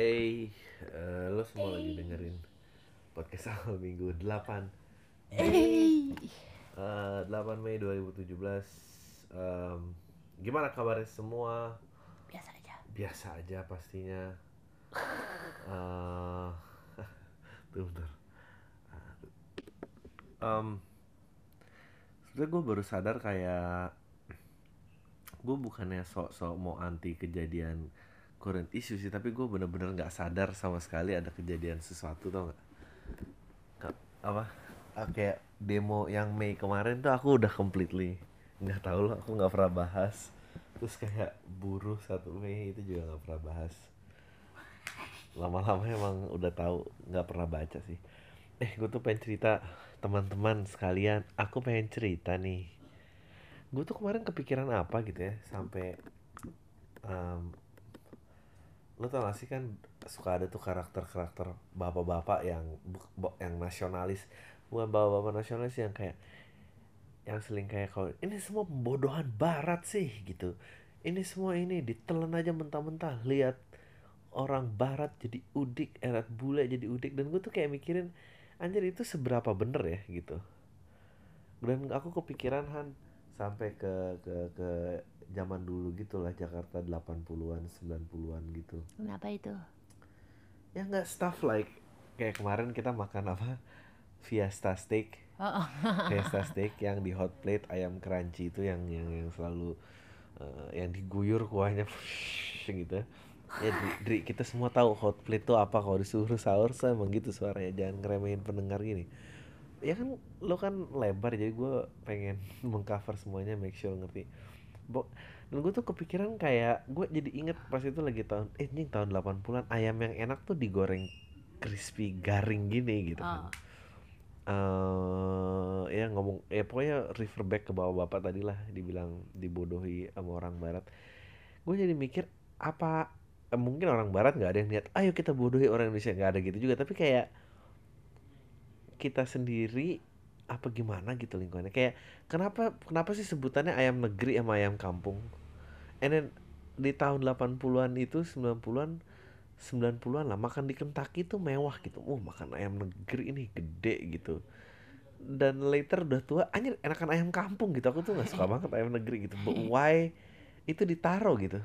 Eh, eh, lo semua lagi dengerin podcast awal minggu 8 Eh, eh 8 Mei 2017 Em, Gimana kabarnya semua? biasa aja. Biasa aja pastinya. Eh Tuh bentar. Em, Sebenernya gue baru sadar kayak Gue bukannya sok-sok mau anti kejadian current issue sih Tapi gue bener-bener gak sadar sama sekali ada kejadian sesuatu tau gak apa? Ah, kayak demo yang Mei kemarin tuh aku udah completely nggak tahu loh aku nggak pernah bahas. Terus kayak buruh satu Mei itu juga nggak pernah bahas. Lama-lama emang udah tahu nggak pernah baca sih. Eh gue tuh pengen cerita teman-teman sekalian aku pengen cerita nih. Gue tuh kemarin kepikiran apa gitu ya sampai em, lo tau gak sih kan suka ada tuh karakter-karakter bapak-bapak yang yang nasionalis. Bukan bapak-bapak nasionalis yang kayak yang seling kayak kalau ini semua pembodohan barat sih gitu. Ini semua ini ditelan aja mentah-mentah. Lihat orang barat jadi udik erat bule jadi udik. Dan gue tuh kayak mikirin anjir itu seberapa bener ya gitu. Dan aku kepikiran Han sampai ke ke ke zaman dulu gitu lah Jakarta 80-an 90-an gitu. Kenapa itu? ya nggak stuff like kayak kemarin kita makan apa? Fiesta steak. Oh, oh. Fiesta steak yang di hot plate ayam crunchy itu yang yang yang selalu eh, yang diguyur kuahnya. Gitu. Ya Dri, Dri, kita semua tahu hot plate itu apa. Kalau disuruh sahur emang gitu suaranya. Jangan ngeremehin pendengar gini ya kan lo kan lebar jadi gue pengen mengcover semuanya make sure ngerti. Bo dan gue tuh kepikiran kayak gue jadi inget pas itu lagi tahun eh ini tahun 80-an ayam yang enak tuh digoreng crispy garing gini gitu kan. Eh ya ngomong ya pokoknya refer back ke bapak bapak tadi lah dibilang dibodohi sama orang barat. Gue jadi mikir apa eh, mungkin orang barat nggak ada yang lihat ayo kita bodohi orang Indonesia. Nggak ada gitu juga tapi kayak kita sendiri apa gimana gitu lingkungannya kayak kenapa kenapa sih sebutannya ayam negeri sama ayam kampung and then di tahun 80-an itu 90-an 90-an lah makan di Kentucky tuh mewah gitu. Oh, makan ayam negeri ini gede gitu. Dan later udah tua, anjir enakan ayam kampung gitu. Aku tuh gak suka banget ayam negeri gitu. But why itu ditaro gitu?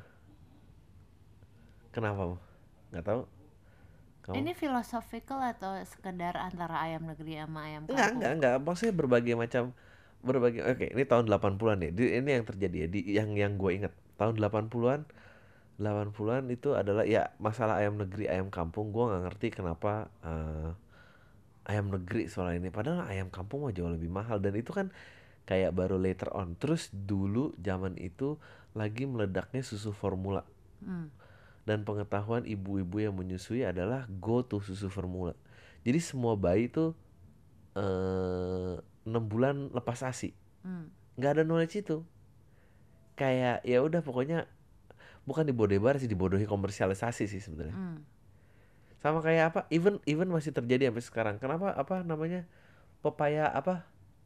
Kenapa? Gak tahu. Kamu? Ini philosophical atau sekedar antara ayam negeri sama ayam Enggak, kampung? enggak, enggak. Maksudnya berbagai macam berbagai Oke, ini tahun 80-an ya. Di- Ini yang terjadi ya. Di yang yang gue inget tahun 80-an 80-an itu adalah ya masalah ayam negeri, ayam kampung. Gue nggak ngerti kenapa eh, ayam negeri soal ini. Padahal ayam kampung mah jauh lebih mahal dan itu kan kayak baru later on. Terus dulu zaman itu lagi meledaknya susu formula Hmm. Dan pengetahuan ibu-ibu yang menyusui adalah go to susu formula. Jadi semua bayi tuh eh 6 bulan lepas ASI. Hmm. nggak ada knowledge itu. Kayak ya udah pokoknya bukan dibodohi barat sih dibodohi komersialisasi sih sebenarnya. Hmm. Sama kayak apa? Even even masih terjadi sampai sekarang. Kenapa apa namanya? Pepaya apa?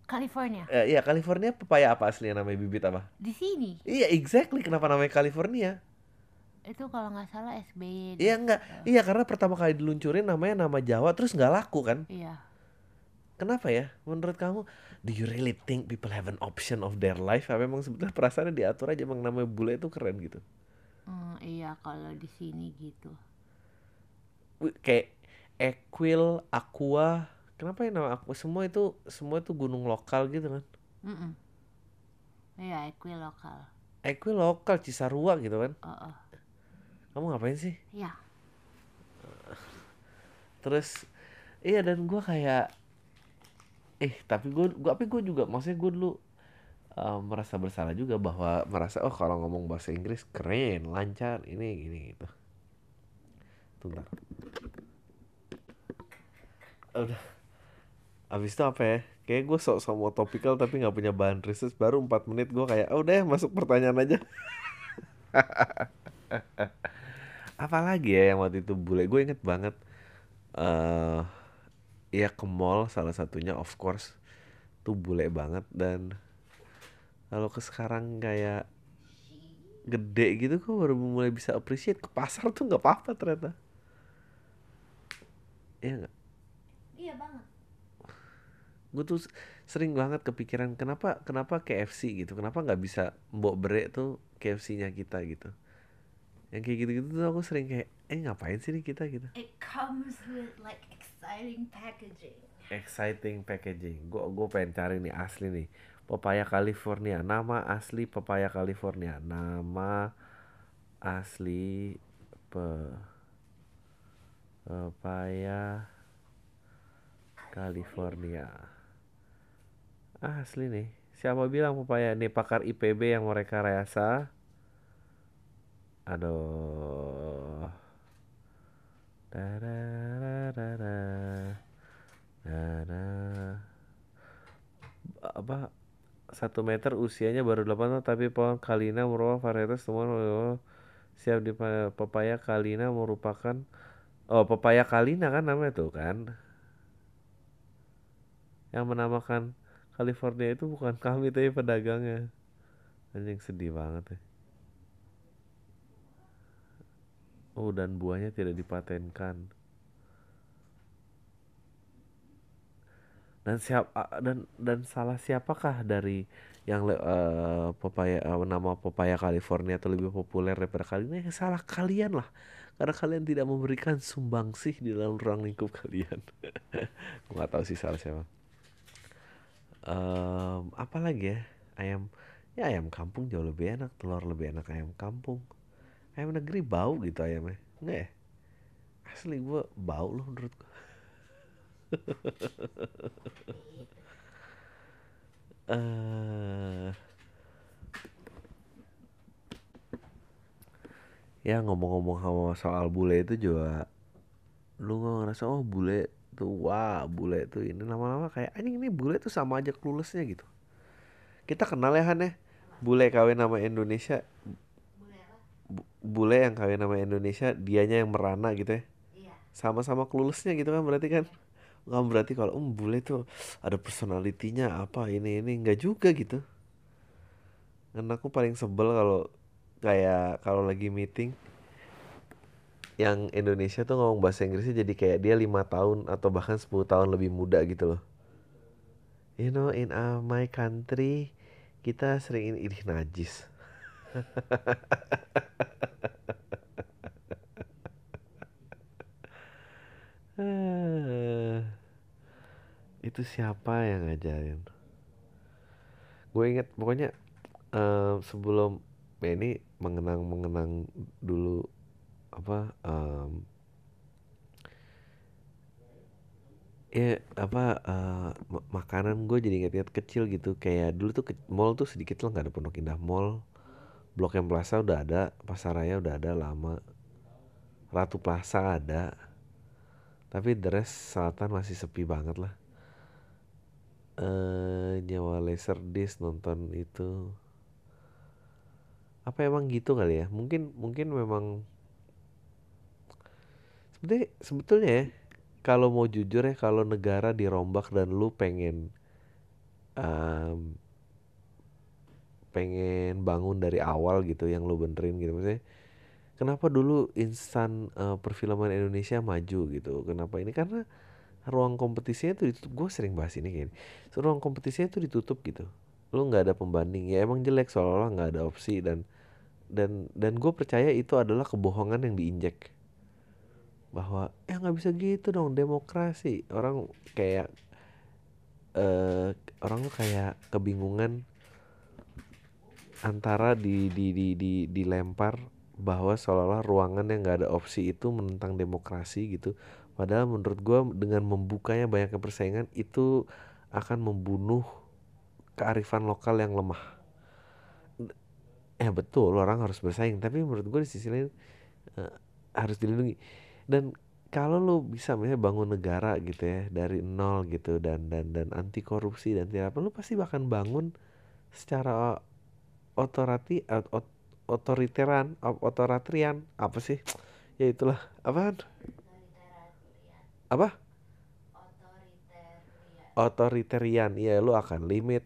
California. Eh, iya California pepaya apa aslinya namanya bibit apa? Di sini. Iya exactly kenapa namanya California? Itu kalau nggak salah SBY. Iya enggak. Iya karena pertama kali diluncurin namanya nama Jawa terus nggak laku kan? Iya. Kenapa ya? Menurut kamu, do you really think people have an option of their life? Apa memang sebetulnya perasaannya diatur aja emang namanya bule itu keren gitu? Hmm, iya kalau di sini gitu. Kayak Equil, Aqua, kenapa ya nama Aqua? Semua itu semua itu gunung lokal gitu kan? Mm-mm. Iya, equi lokal. Equil lokal Cisarua gitu kan? Oh, oh. Kamu ngapain sih? Iya. Terus iya dan gua kayak eh tapi gue gua tapi gue juga maksudnya gue dulu eh, merasa bersalah juga bahwa merasa oh kalau ngomong bahasa Inggris keren lancar ini gini gitu Tunggu. Udah. Abis itu apa ya? Kayak gue sok-sok mau topikal tapi nggak punya bahan riset baru 4 menit gue kayak oh, udah ya masuk pertanyaan aja. Apalagi ya yang waktu itu bule gue inget banget eh ya ke mall salah satunya of course tuh bule banget dan kalau ke sekarang kayak gede gitu kok baru mulai bisa appreciate ke pasar tuh nggak apa-apa ternyata Iya nggak? iya banget Gue tuh sering banget kepikiran kenapa kenapa KFC gitu, kenapa nggak bisa mbok brek tuh KFC-nya kita gitu. Yang kayak gitu-gitu tuh aku sering kayak, eh ngapain sih nih kita gitu. it comes with like exciting packaging Exciting packaging. Gue gue pengen cari nih asli nih. Papaya California. Nama asli Papaya California. Nama asli pe Papaya California. Ah, asli nih. Siapa bilang papaya? Nih pakar IPB yang mereka rasa. Aduh. Dadadadada. Dada. Apa satu meter usianya baru 8 tahun tapi pohon kalina merupakan varietas temuan oh, siap di pa- papaya kalina merupakan oh papaya kalina kan namanya tuh kan yang menamakan California itu bukan kami tapi pedagangnya anjing sedih banget ya oh dan buahnya tidak dipatenkan. Dan siap dan dan salah siapakah dari yang eh, papaya eh, nama papaya California itu lebih populer daripada kalian? Yang salah kalian lah. Karena kalian tidak memberikan sumbangsih di dalam ruang lingkup kalian. Gue nggak tahu sih salah siapa. Em, apa lagi ya? Ayam ya ayam kampung jauh lebih enak telur lebih enak ayam kampung ayam negeri bau gitu ayamnya. Enggak ya? Asli gue bau loh menurut gue eh ya ngomong-ngomong sama soal bule itu juga lu nggak ngerasa oh bule tuh wah bule tuh ini lama-lama kayak anjing ini bule tuh sama aja cluelessnya gitu. Kita kenal ya Han ya. Bule kawin nama Indonesia bule yang kawin nama Indonesia dianya yang merana gitu ya? Iya. Sama-sama cluelessnya gitu kan berarti kan? Nggak berarti kalau um bule tuh ada personalitinya apa ini ini nggak juga gitu. Dan aku paling sebel kalau kayak kalau lagi meeting yang Indonesia tuh ngomong bahasa Inggrisnya jadi kayak dia lima tahun atau bahkan 10 tahun lebih muda gitu loh. You know in uh, my country kita sering ini najis itu siapa yang ngajarin? Gue inget pokoknya eh, sebelum ya ini mengenang mengenang dulu apa em, ya apa ma- makanan gue jadi inget-inget kecil gitu. Kayak dulu tuh ke- mall tuh sedikit lah nggak ada Pondok Indah Mall Blok M Plaza udah ada Pasaraya udah ada lama. Ratu Plaza ada tapi rest selatan masih sepi banget lah. Eh nyawa laser disc nonton itu. Apa emang gitu kali ya? Mungkin mungkin memang sebetulnya sebetulnya ya kalau mau jujur ya kalau negara dirombak dan lu pengen em, pengen bangun dari awal gitu yang lu benerin gitu. Maksudnya kenapa dulu instan eh, perfilman Indonesia maju gitu? Kenapa ini? Karena ruang kompetisinya tuh ditutup. Gue sering bahas ini kayak gini. So, ruang kompetisinya tuh ditutup gitu. Lu nggak ada pembanding. Ya emang jelek seolah-olah nggak ada opsi. Dan dan dan gue percaya itu adalah kebohongan yang diinjek. Bahwa ya nggak bisa gitu dong demokrasi. Orang kayak eh orang tuh kayak kebingungan antara di di di di dilempar bahwa seolah-olah ruangan yang nggak ada opsi itu menentang demokrasi gitu. Padahal menurut gue dengan membukanya banyaknya persaingan itu akan membunuh kearifan lokal yang lemah. Eh betul orang harus bersaing. Tapi menurut gue di sisi lain eh, harus dilindungi. Dan kalau lo bisa misalnya bangun negara gitu ya dari nol gitu dan dan dan anti korupsi dan tidak apa lo pasti bahkan bangun secara otorati ot- ot- otoriteran o- otoritarian apa sih? Ya itulah apaan? Apa? Otoritarian ya lo akan limit.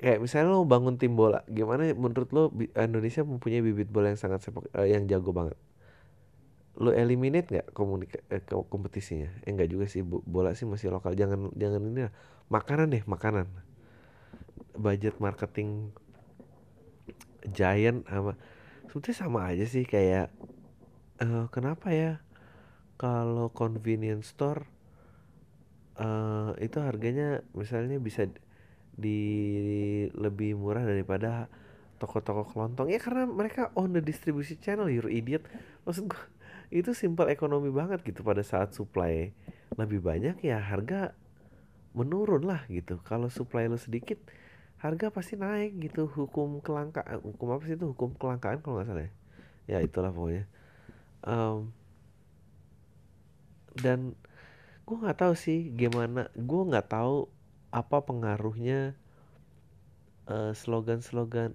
Kayak misalnya lo bangun tim bola gimana menurut lo Indonesia mempunyai bibit bola yang sangat sepak eh, yang jago banget? Lu eliminate nggak komunika eh, kompetisinya? Eh enggak juga sih bo- bola sih masih lokal. Jangan jangan ini lah. makanan deh makanan. Budget marketing giant sama sebetulnya sama aja sih kayak eh, kenapa ya kalau convenience store eh itu harganya misalnya bisa di lebih murah daripada toko-toko kelontong. Ya karena mereka own the distribution channel you idiot. Maksud gua itu simple ekonomi banget gitu. Pada saat supply lebih banyak ya harga menurun lah gitu. Kalau supply lu sedikit harga pasti naik gitu. Hukum kelangkaan hukum apa sih itu? Hukum kelangkaan kalau nggak salah ya. Ya itulah pokoknya. Em, dan gue nggak tahu sih gimana gue nggak tahu apa pengaruhnya eh, slogan-slogan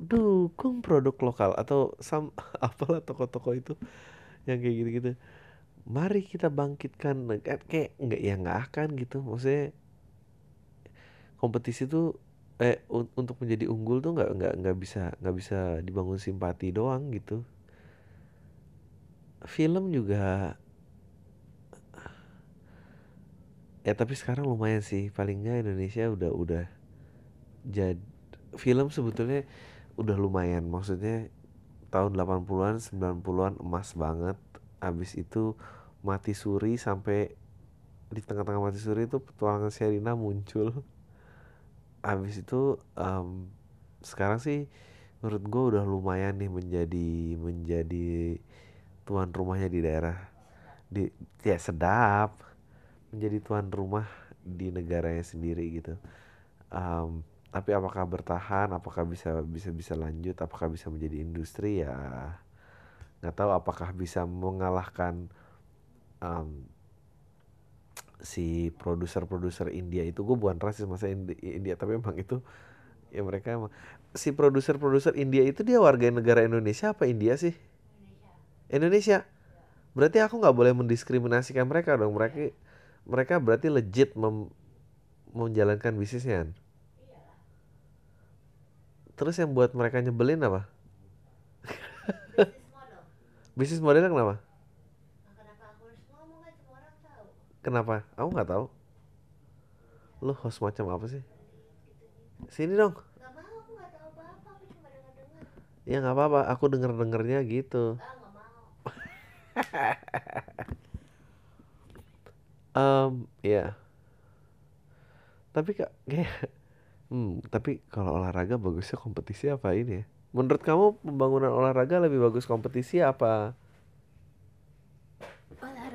dukung produk lokal atau sam apalah toko-toko itu yang kayak gitu-gitu. Mari kita bangkitkan Kan kayak nggak ya nggak akan gitu. Maksudnya kompetisi tuh eh un- untuk menjadi unggul tuh nggak nggak nggak bisa nggak bisa dibangun simpati doang gitu. Film juga ya tapi sekarang lumayan sih. Paling nggak Indonesia udah udah jadi film sebetulnya udah lumayan. Maksudnya tahun 80-an 90-an emas banget. Abis itu Mati Suri sampai di tengah-tengah Mati Suri itu petualangan Sherina muncul abis itu em, sekarang sih menurut gue udah lumayan nih menjadi menjadi tuan rumahnya di daerah di ya sedap menjadi tuan rumah di negaranya sendiri gitu. Em, tapi apakah bertahan apakah bisa bisa bisa lanjut apakah bisa menjadi industri ya nggak tahu apakah bisa mengalahkan em, si produser-produser India itu gue bukan rasis masa Indi- India tapi emang itu ya mereka emang si produser-produser India itu dia warga negara Indonesia apa India sih? Indonesia. Berarti aku nggak boleh mendiskriminasikan mereka dong mereka mereka berarti legit mem- menjalankan bisnisnya kan? terus yang buat mereka nyebelin apa? Bisnis modelnya kenapa kenapa? Aku nggak tahu. Lu host macam apa sih? Sini dong. Ya nggak apa-apa. Aku denger dengernya gitu Em, ya. Tapi kak kayak hmm tapi kalau olahraga bagusnya kompetisi apa ini ya? Menurut kamu pembangunan olahraga lebih bagus kompetisi apa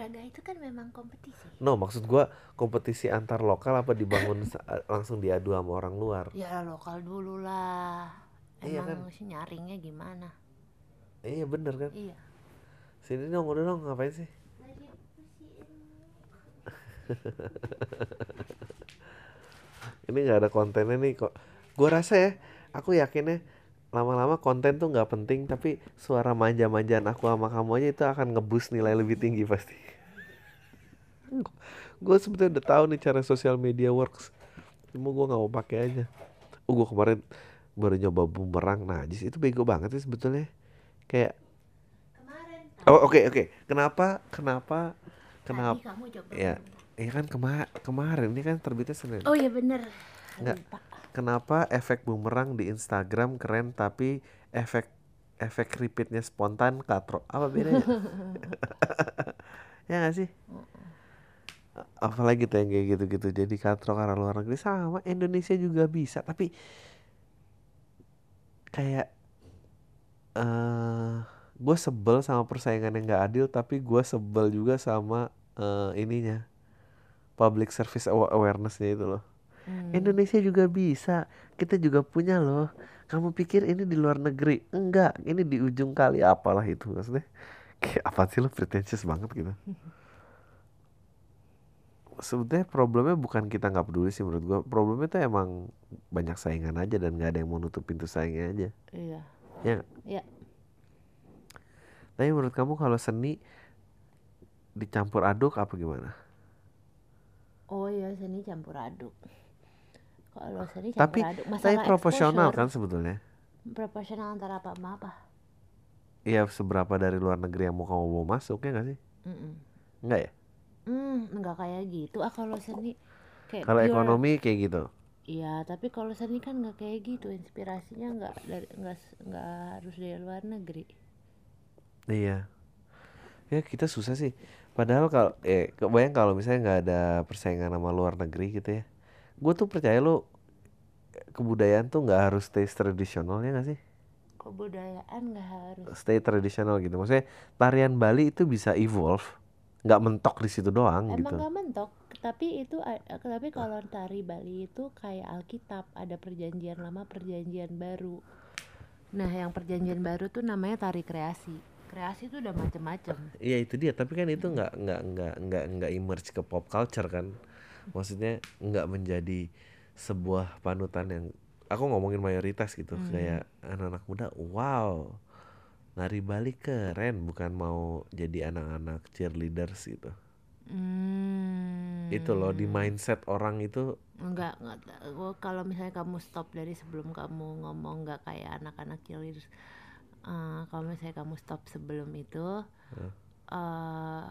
olahraga itu kan memang kompetisi. No maksud gua kompetisi antar lokal apa dibangun sa- langsung diadu sama orang luar? Ya lokal dulu lah. Iya emang sih nyaringnya gimana? Iya bener kan? Iya. Sini dong udah dong ngapain sih? Ini nggak ada kontennya nih kok. Gua rasa ya aku yakinnya lama-lama konten tuh nggak penting tapi suara manja-manjaan aku sama kamu aja itu akan ngeboost nilai lebih tinggi pasti gue sebetulnya udah tahu nih cara sosial media works. Cuma gue nggak mau pakai aja. Oh gue kemarin baru nyoba bumerang. Najis itu bego banget sih sebetulnya. Kayak oh oke oke. Kenapa kenapa kenapa? Coba ya ya kan kema kemarin ini kan terbitnya senin. Oh iya bener. Nggak. Kenapa efek bumerang di Instagram keren tapi efek efek repeatnya spontan katro? Apa bedanya? Ya gak sih apalagi tuh yang kayak gitu-gitu jadi katro karena luar negeri sama Indonesia juga bisa tapi kayak eh gue sebel sama persaingan yang gak adil tapi gue sebel juga sama eh, ininya public service awa- awarenessnya itu loh Hmm. Indonesia juga bisa. Kita juga punya loh. Kamu pikir ini di luar negeri? Enggak, ini di ujung kali apalah itu maksudnya. Kayak apa sih lo pretentious banget gitu. Sebetulnya problemnya bukan kita nggak peduli sih menurut gua. Problemnya tuh emang banyak saingan aja dan nggak ada yang mau nutup pintu saingnya aja. iya Ya. iya Tapi menurut kamu kalau seni dicampur aduk apa gimana? oh iya seni campur aduk kalau seni Tapi campur aduk tapi masalah proporsional exposure, kan sebetulnya. proporsional antara apa sama apa ya seberapa dari luar negeri yang mau kamu bawa masuk ya nggak sih? Mm-mm. Enggak ya? Hmm, nggak kayak gitu. Ah kalau seni kayak Kalau ekonomi kayak gitu. Iya, tapi kalau seni kan nggak kayak gitu. Inspirasinya nggak dari nggak nggak harus dari luar negeri. Iya. Ya kita susah sih. Padahal kalau eh kebayang kalau misalnya nggak ada persaingan sama luar negeri gitu ya. Gue tuh percaya lo kebudayaan tuh nggak harus stay tradisional ya nggak sih? Kebudayaan nggak harus. Stay tradisional gitu. Maksudnya tarian Bali itu bisa evolve, nggak mentok di situ doang Emang gitu. nggak mentok, tapi itu a- tapi kalau tari Bali itu kayak Alkitab, ada perjanjian lama, perjanjian baru. Nah, yang perjanjian baru tuh namanya tari kreasi. Kreasi itu udah macem-macem. Iya itu dia. Tapi kan itu nggak nggak nggak nggak nggak emerge ke pop culture kan. Maksudnya nggak menjadi sebuah panutan yang aku ngomongin mayoritas gitu. Hmm. Kayak anak-anak muda, wow, nari Bali keren, bukan mau jadi anak-anak cheerleaders gitu. Hmm. Itu loh di mindset orang itu Enggak, enggak. Gua kalau misalnya kamu stop dari sebelum kamu ngomong nggak kayak anak-anak cheerleaders. eh, kalau misalnya kamu stop sebelum itu, Hah? eh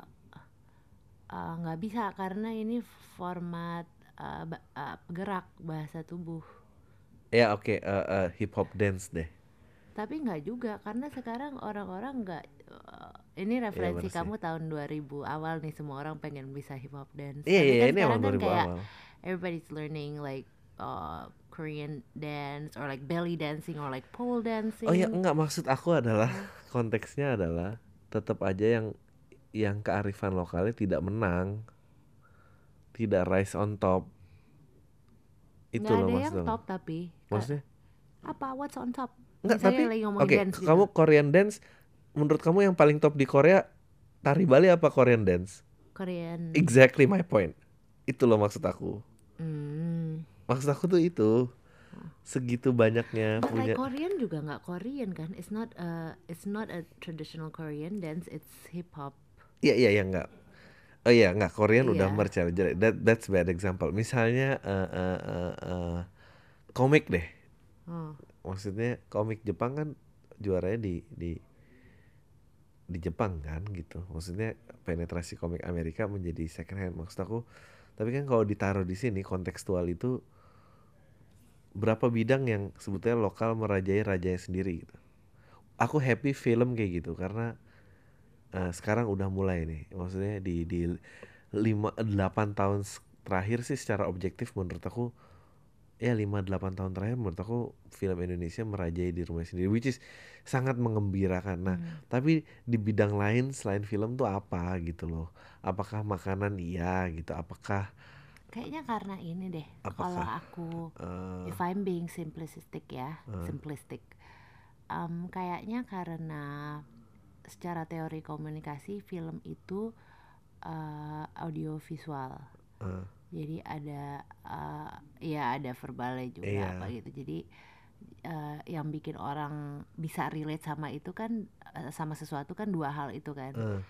eh, nggak bisa karena ini format eh, ba- eh, gerak bahasa tubuh. ya oke eh, eh, hip hop dance deh. Tapi nggak juga karena sekarang orang-orang nggak. eh, ini referensi bener sih. kamu tahun 2000 awal nih semua orang pengen bisa hip hop dance. Iya iya kan ini emang sekarang kan 2000 kayak awal. everybody's learning like uh, Korean dance or like belly dancing or like pole dancing. Oh ya enggak maksud aku adalah konteksnya adalah tetap aja yang yang kearifan lokalnya tidak menang, tidak rise on top. Itu Nggak loh ada yang maksud aku. top tapi Maksudnya apa what's on top? Enggak tapi oke dance gitu. kamu Korean dance menurut kamu yang paling top di Korea tari Bali apa Korean dance? Korean. Exactly my point. Itu loh maksud aku. Hmm. Maksud aku tuh itu segitu banyaknya But like punya Korean juga nggak Korean kan? It's not a it's not a traditional Korean dance. It's hip hop. Iya iya iya enggak. Oh iya enggak Korean udah Iya. ya. Jadi That that's bad example. Misalnya eh eh eh, eh, komik deh. Oh. Maksudnya komik Jepang kan juaranya di di di Jepang kan gitu. Maksudnya penetrasi komik Amerika menjadi second hand maksud aku. Tapi kan kalau ditaruh di sini kontekstual itu berapa bidang yang sebetulnya lokal merajai rajanya sendiri gitu. Aku happy film kayak gitu karena eh, sekarang udah mulai nih. Maksudnya di di 5 8 tahun terakhir sih secara objektif menurut aku ya 5 8 tahun terakhir menurut aku film Indonesia merajai di rumah sendiri which is sangat mengembirakan. Nah, Hmm. tapi di bidang lain selain film tuh apa gitu loh. Apakah makanan iya gitu, apakah Kayaknya karena ini deh. Kalau aku eh, if I'm being simplistic ya, Uh. simplistic. Em, kayaknya karena secara teori komunikasi film itu eh, audio visual. Jadi ada eh, ya ada verbalnya juga Iya. apa gitu. Jadi eh, yang bikin orang bisa relate sama itu kan eh, sama sesuatu kan dua hal itu kan. eh.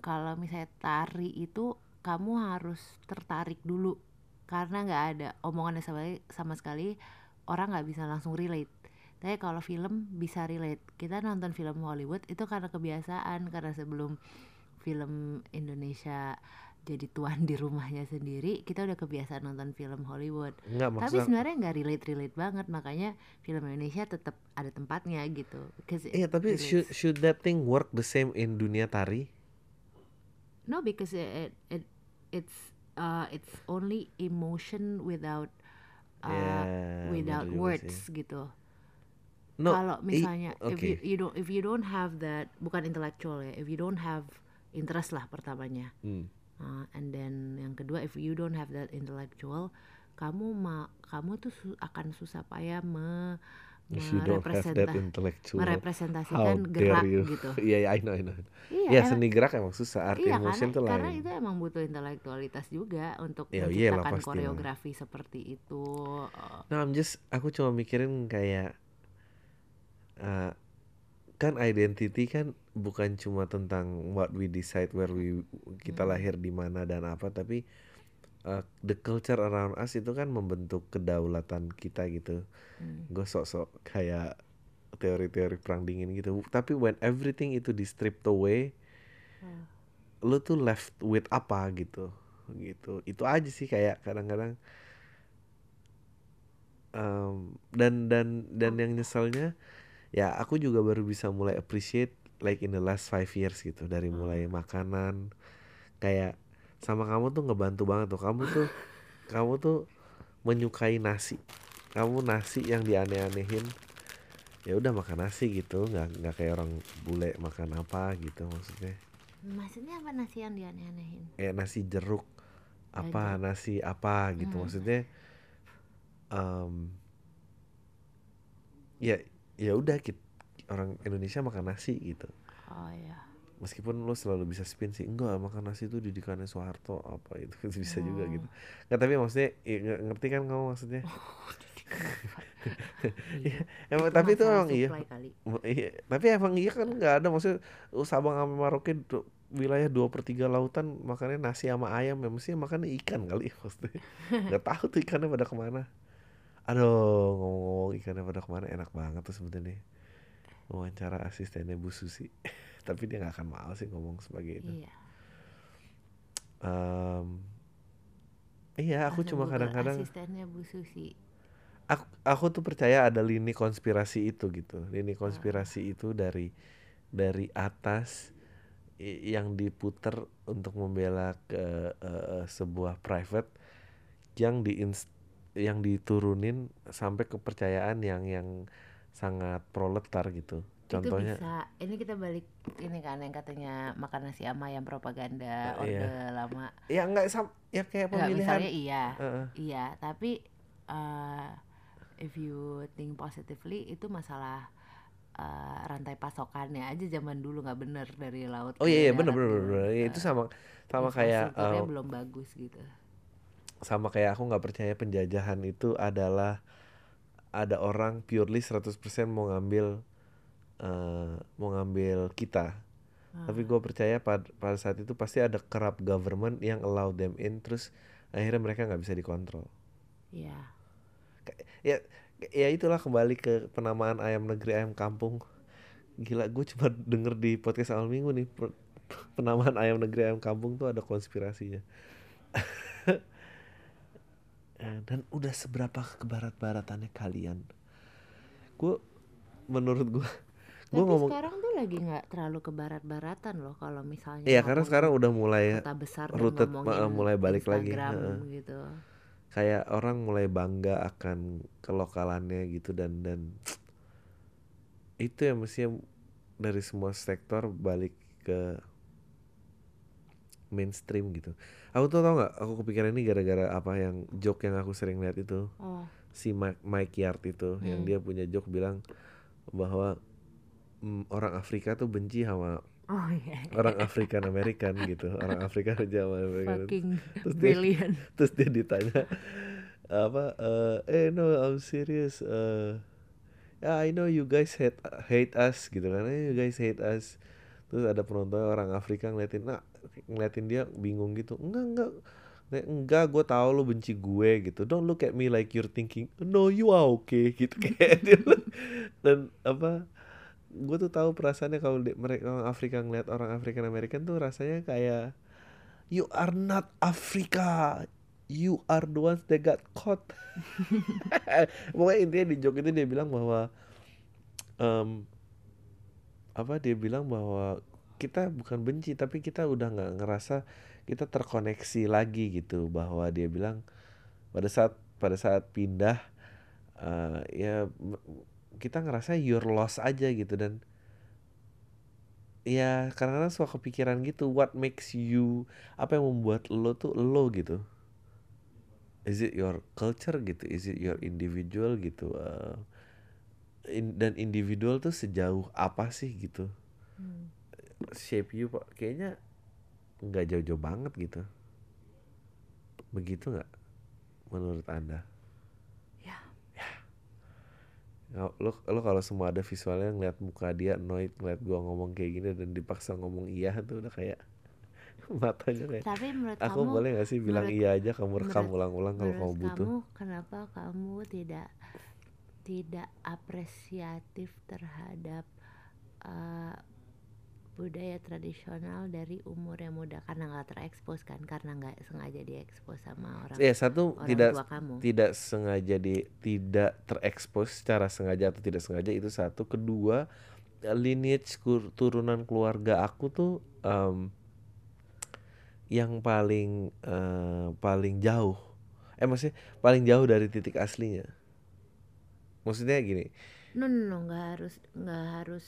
Kalau misalnya tari itu kamu harus tertarik dulu karena nggak ada omongannya sama, sama sekali orang nggak bisa langsung relate. Tapi kalau film bisa relate. Kita nonton film Hollywood itu karena kebiasaan karena sebelum film Indonesia jadi tuan di rumahnya sendiri kita udah kebiasaan nonton film Hollywood. Enggak Tapi sebenarnya nggak relate relate banget makanya film Indonesia tetap ada tempatnya gitu. It Iya, tapi should, relates. should that thing work the same in dunia tari? No, because it, it it's uh it's only emotion without uh, Ya, without words sih. gitu. No, Kalau i- misalnya if oke. you, you don't if you don't have that bukan intellectual ya, if you don't have interest lah pertamanya. Hmm. Uh, and then yang kedua if you don't have that intellectual, kamu ma kamu tuh su- akan susah payah me If you don't have that merepresenta- intellectual, merepresentasikan gerak gitu. Iya, iya, I know, I know. Iya, Ya, emang- seni gerak emang susah, art Iya in motion karena karena lain. itu emang butuh intelektualitas juga untuk Ya, iyalah menciptakan lah. koreografi seperti itu. Uh, Nah, I'm just, aku cuma mikirin kayak, eh, kan identity kan bukan cuma tentang what we decide where we kita Hmm. lahir di mana dan apa, tapi eh, the culture around us itu kan membentuk kedaulatan kita gitu. hmm. Gue sok-sok kayak teori-teori perang dingin gitu tapi when everything itu di stripped away Hmm. lu tuh left with apa gitu gitu itu aja sih kayak kadang-kadang em, dan dan dan yang nyeselnya ya aku juga baru bisa mulai appreciate like in the last five years gitu dari mulai makanan kayak sama kamu tuh ngebantu banget tuh. Kamu tuh kamu tuh menyukai nasi. Kamu nasi yang dianeh-anehin. Ya udah makan nasi gitu. Nggak nggak kayak orang bule makan apa gitu maksudnya. Maksudnya apa nasi yang dianeh-anehin? Kayak nasi jeruk apa nasi apa gitu. Hmm. maksudnya em, ya ya udah orang Indonesia makan nasi gitu. Oh ya meskipun lo selalu bisa spin sih enggak makan nasi itu didikannya Soeharto apa itu bisa juga Oh. gitu. Nggak tapi maksudnya ya, nge- ngerti kan kamu maksudnya? Iya. emang tapi itu emang iya. Iya, tapi emang iya kan nggak ada maksudnya Sabang sama du- wilayah dua per tiga lautan makannya nasi sama ayam ya mestinya makannya ikan kali maksudnya. Nggak tahu tuh ikannya pada ke mana aduh ngomong-ngomong ikannya pada ke mana enak banget tuh sebenarnya. Wawancara asistennya Bu Susi. Tapi dia nggak akan mau sih ngomong sebagai itu. Iya. Em, iya aku Langsung cuma kadang-kadang asistennya Bu Susi? Aku, aku tuh percaya ada lini konspirasi itu gitu. Lini konspirasi itu dari dari atas yang diputer untuk membela ke eh, sebuah private yang di yang diturunin sampai kepercayaan yang yang sangat proletar gitu. Contohnya itu bisa. Ini kita balik ini kan yang katanya makan nasi ama yang propaganda iya. orde lama. Ya nggak sam ya kayak Enggak, pemilihan. misalnya iya. Heeh. iya tapi eh, if you think positively itu masalah eh, rantai pasokannya aja zaman dulu nggak bener dari laut oh iya iya darat bener bener bener bener. Ya, itu sama sama kayak eh, belum bagus gitu sama kayak aku nggak percaya penjajahan itu adalah ada orang purely 100% mau ngambil eh, mau ngambil kita. Tapi gue percaya pada pada saat itu pasti ada corrupt government yang allow them in terus akhirnya mereka nggak bisa dikontrol. Iya. Ya ya itulah kembali ke penamaan ayam negeri ayam kampung. Gila gue cuma denger di podcast awal minggu nih penamaan ayam negeri ayam kampung tuh ada konspirasinya Eh, dan udah seberapa ke barat-baratannya kalian gue menurut gue gue tapi ngomong sekarang tuh lagi nggak terlalu ke barat-baratan loh kalau misalnya Iya karena sekarang udah mulai kota besar ngomongin ma- mulai balik lagi, Instagram heeh. gitu kayak orang mulai bangga akan kelokalannya gitu dan dan itu yang mestinya dari semua sektor balik ke mainstream gitu. Aku tuh tau nggak? Aku kepikiran ini gara-gara apa yang joke yang aku sering lihat itu oh si Mike, Mike Yard itu yang Hmm. dia punya joke bilang bahwa mm, orang Afrika tuh benci sama oh iya orang African American gitu. Orang Afrika aja sama American. fucking Terus dia- brilliant terus dia ditanya apa eh eh no I'm serious eh yeah, I know you guys hate hate us gitu kan you guys hate us terus ada penonton orang Afrika ngeliatin nah ngeliatin dia bingung gitu. Enggak enggak. Enggak gue tahu lu benci gue gitu. Don't look at me like you're thinking no you are okay gitu kayak dan apa gue tuh tahu perasaannya kalau mereka orang Afrika ngeliat orang African American tuh rasanya kayak you are not Africa. You are the ones that got caught. Pokoknya intinya di joke itu dia bilang bahwa em, apa dia bilang bahwa kita bukan benci tapi kita udah nggak ngerasa kita terkoneksi lagi gitu bahwa dia bilang pada saat pada saat pindah eh, ya kita ngerasa you're lost aja gitu. Dan ya karena suka kepikiran gitu what makes you apa yang membuat lo tuh lo gitu? Is it your culture gitu? Is it your individual gitu? Eh, in- dan individual tuh sejauh apa sih gitu? Hmm. Shape you pak. Kayaknya nggak jauh-jauh banget gitu. Begitu nggak menurut anda? Ya. Ya, lo lo kalau semua ada visualnya ngeliat muka dia annoyed ngeliat gua ngomong kayak gini dan dipaksa ngomong iya tuh udah kayak matanya kayak tapi menurut aku kamu boleh gak sih bilang menurut- iya aja kamu rekam ulang-ulang kalau kamu butuh? kamu kenapa kamu tidak tidak apresiatif terhadap uh, budaya tradisional dari umur yang muda karena nggak terekspos kan karena nggak sengaja diekspos sama orang ya satu orang tidak tua kamu. tidak sengaja di tidak terekspos secara sengaja atau tidak sengaja itu satu. Kedua lineage kur- turunan keluarga aku tuh em, yang paling eh, paling jauh. Eh maksudnya paling jauh dari titik aslinya. Maksudnya gini. No no no nggak harus nggak harus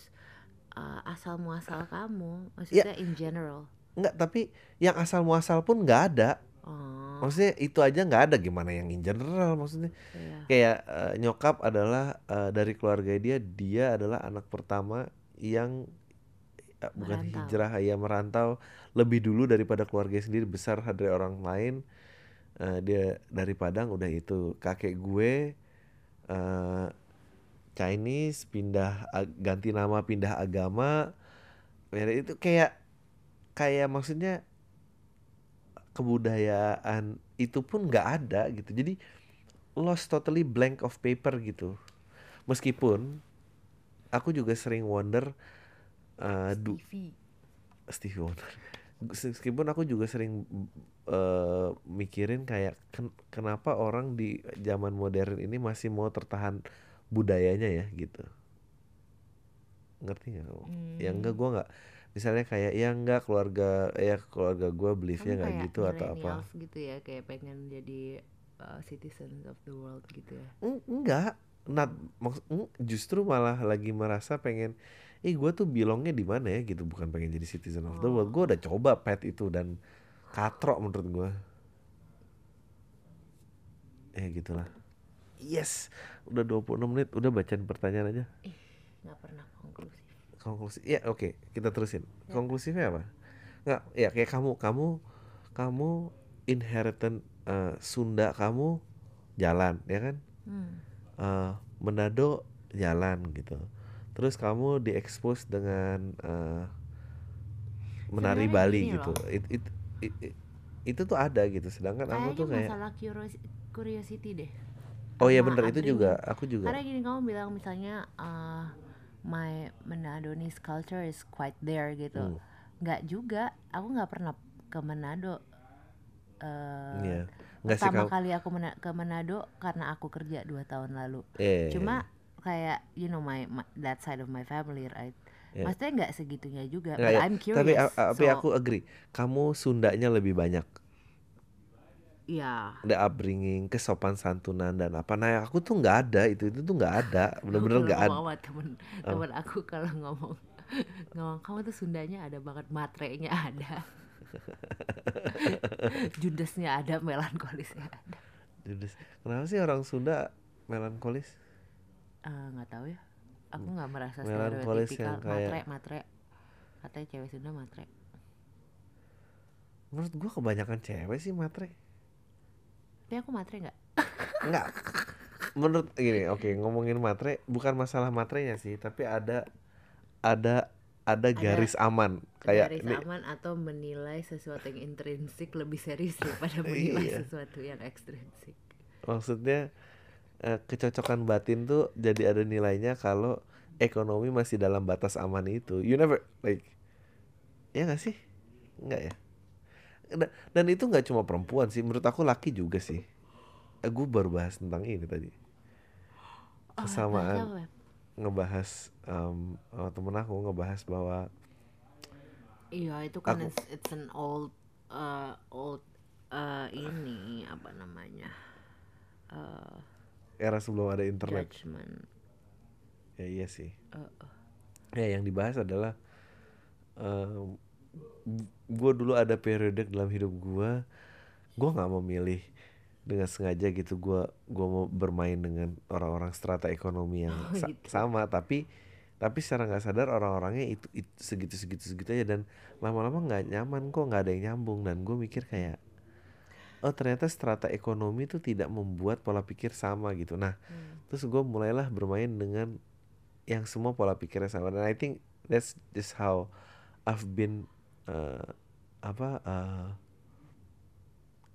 uh, asal muasal kamu maksudnya in general Enggak, tapi yang asal muasal pun nggak ada. oh Maksudnya itu aja nggak ada gimana yang in general maksudnya. iya Kayak eh, nyokap adalah eh, dari keluarga dia, dia adalah anak pertama yang eh, bukan Merantau. hijrah ya merantau lebih dulu daripada keluarga sendiri besar dari orang lain. Eh, dia dari Padang udah itu. Kakek gue eh Chinese pindah ganti nama pindah agama. Ya, itu kayak kayak maksudnya kebudayaan itu pun nggak ada gitu. Jadi lost totally blank of paper gitu. Meskipun aku juga sering wonder uh, du- Stevie. Stevie Wonder. Meskipun aku juga sering uh, mikirin kayak ken- kenapa orang di zaman modern ini masih mau tertahan budayanya ya gitu. Ngerti nggak kamu? ya enggak Hmm. gua nggak. Misalnya kayak ya enggak keluarga ya keluarga gua beliefnya nggak gitu atau apa. gitu ya kayak pengen jadi uh, citizens of the world gitu ya? Eng- enggak not maks- justru malah lagi merasa pengen ih gue tuh bilongnya di mana ya? gitu. Bukan pengen jadi citizen of the world. Oh. gue udah coba pet itu dan katrok menurut gue eh gitulah yes. Udah 26 menit udah bacain pertanyaan aja. Ih nggak pernah konklusif. Konklusi ya oke kita terusin. Ya. konklusifnya apa? Nggak ya kayak kamu kamu kamu inheritan eh, Sunda kamu jalan ya kan? Hmm. eh, Manado jalan gitu. Terus kamu diekspos dengan eh, menari Sebenarnya Bali gitu. loh. It- it- it- it- itu tuh ada gitu. Sedangkan aku kayaknya tuh kayak masalah curios- curiosity deh oh ya sama bener itu juga aku juga Karena gini kamu bilang misalnya uh, my Manadonese culture is quite there gitu. Hmm. Nggak juga, aku nggak pernah ke Manado. Uh, Iya. nggak sih pertama kamu kali aku mena- ke Manado karena aku kerja dua tahun lalu. eh Cuma kayak you know my, my that side of my family right. Iya. Maksudnya nggak segitunya juga. nggak but ya I'm curious. tapi a- tapi so, aku agree kamu Sundanya lebih banyak ya. ada upbringing kesopan santunan dan apa. Nah aku tuh nggak ada itu itu tuh nggak ada. Bener-bener Aku nggak ada sama temen temen aku kalau ngomong ngomong kamu tuh Sundanya ada banget matrenya ada. Judesnya ada melankolisnya ada. Judes. kenapa sih orang Sunda melankolis? Eh, nggak tahu ya. Aku nggak merasa Melankolis yang kayak- matre matre. Katanya cewek Sunda matre. Menurut gua kebanyakan cewek sih matre tapi aku matre nggak Enggak. Menurut gini, oke ngomongin matre bukan masalah matrenya sih, tapi ada ada ada garis aman kayak garis ini aman atau menilai sesuatu yang intrinsik lebih serius daripada menilai Iya. sesuatu yang ekstrinsik maksudnya eh, kecocokan batin tuh jadi ada nilainya kalau ekonomi masih dalam batas aman itu. You never like ya nggak sih? Enggak ya? Dan, itu nggak cuma perempuan sih, menurut aku laki juga sih. Eh, gue baru bahas tentang ini tadi. Oh, Kesamaan. ngebahas um, temen aku ngebahas bahwa Iya itu kan Aku- it's, it's an old uh, old uh, ini apa namanya uh, era sebelum ada internet judgment. ya iya sih Uh, uh. ya yang dibahas adalah gue dulu ada periode dalam hidup gue gue nggak mau milih dengan sengaja gitu. Gue gua mau bermain dengan orang-orang strata ekonomi yang Oh, sa- gitu. sama. Tapi tapi secara nggak sadar orang-orangnya itu, itu segitu segitu segitu aja. Dan lama-lama nggak nyaman kok nggak ada yang nyambung. Dan gue mikir kayak oh ternyata strata ekonomi itu tidak membuat pola pikir sama gitu. Nah Hmm. terus gue mulailah bermain dengan yang semua pola pikirnya sama. Dan I think that's just how I've been uh, apa uh,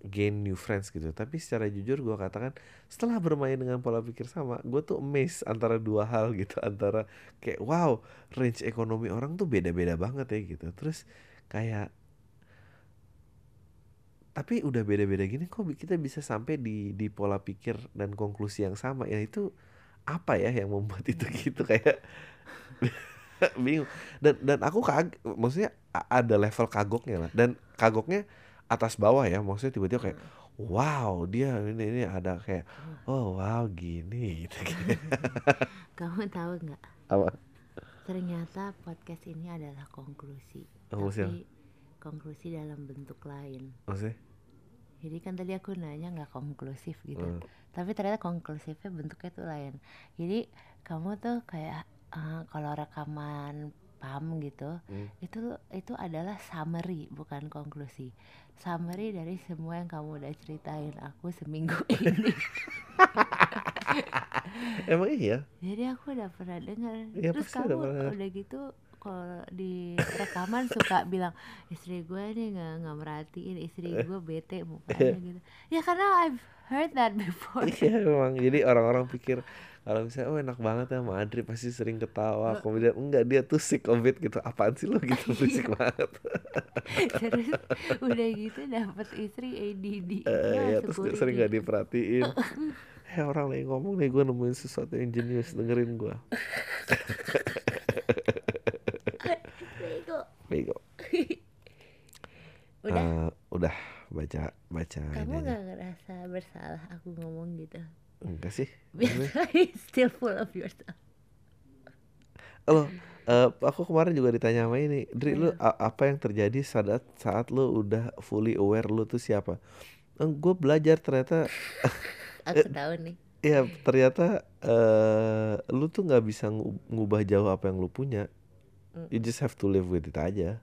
gain new friends gitu. Tapi secara jujur gue katakan setelah bermain dengan pola pikir sama gue tuh amazed antara dua hal gitu. Antara kayak wow range ekonomi orang tuh beda-beda banget ya gitu. Terus kayak tapi udah beda-beda gini kok kita bisa sampai di di pola pikir dan konklusi yang sama? Ya itu apa ya yang membuat itu gitu? Kayak bingung. Dan dan aku kag maksudnya ada level kagoknya lah. Dan kagoknya atas bawah ya maksudnya tiba-tiba kayak wow dia ini ini ada kayak oh wow gini gitu, kamu tahu nggak? Apa? Ternyata podcast ini adalah konklusi. Apa? tapi konklusi dalam bentuk lain. Maksudnya? Jadi kan tadi aku nanya nggak konklusif gitu. Hmm. tapi ternyata konklusifnya bentuknya tuh lain. Jadi kamu tuh kayak eh, kalau rekaman pam gitu Hmm. itu itu adalah summary bukan konklusi. Summary dari semua yang kamu udah ceritain aku seminggu ini. Emang iya? Jadi aku udah pernah dengar Iya, terus udah kamu dengar. udah gitu kalau di rekaman suka bilang istri gue nih nggak nggak merhatiin istri gue bete mukanya gitu. Ya karena I've heard that before. Iya memang jadi orang-orang pikir kalau misalnya oh enak banget ya sama Adri pasti sering ketawa. Kemudian enggak dia tuh sick of it gitu. Apaan sih lo gitu berisik banget. Terus udah gitu dapet istri ADD Eh, ya, ya terus security. sering gak diperhatiin. Eh orang lagi ngomong nih gue nemuin sesuatu yang jenius dengerin gue Bego. bego. Udah Eh, udah baca baca kamu nggak ngerasa bersalah aku ngomong gitu? Enggak sih. Still full of yourself. Lo eh, aku kemarin juga ditanya sama ini Dri lu Iya. apa yang terjadi saat saat lu udah fully aware lu tuh siapa? Gue belajar ternyata aku tahu nih. Ya ternyata eh lu tuh nggak bisa ngu- ngubah jauh apa yang lu punya. You just have to live with it aja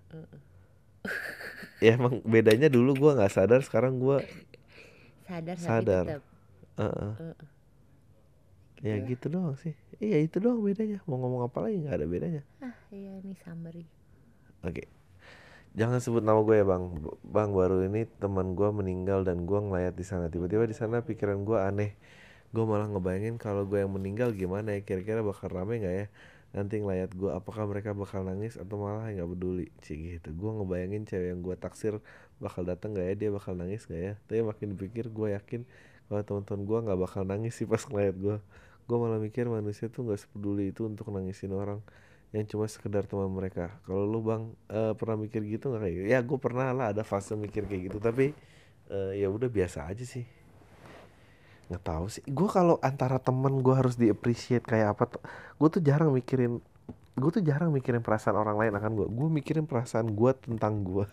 ya emang bedanya dulu gua nggak sadar sekarang gua sadar, Sadar. tetap Heeh. Heeh. ya gitu. doang sih. Iya itu doang bedanya. Mau ngomong apa lagi nggak ada bedanya. Ah iya ini summary. Oke. Jangan sebut nama gue ya bang. Bang baru ini teman gua meninggal dan gua ngelayat di sana. Tiba-tiba di sana pikiran gua aneh. Gue malah ngebayangin kalau gue yang meninggal gimana ya? Kira-kira bakal rame nggak ya nanti ngelayat gue apakah mereka bakal nangis atau malah nggak peduli. Cik gitu. Gue ngebayangin cewek yang gue taksir bakal datang nggak ya? Dia bakal nangis nggak ya? Tapi makin dipikir gue yakin kalau teman-teman gue nggak bakal nangis sih pas ngeliat gue gue malah mikir manusia tuh nggak sepeduli itu untuk nangisin orang yang cuma sekedar teman mereka. Kalau lu bang eh, pernah mikir gitu nggak? Kayak ya gue pernah lah ada fase mikir kayak gitu. Tapi eh, ya udah biasa aja sih nggak tahu sih. Gue kalau antara temen gue harus di appreciate kayak apa gue tuh jarang mikirin gue tuh jarang mikirin perasaan orang lain akan gue gue mikirin perasaan gue tentang gue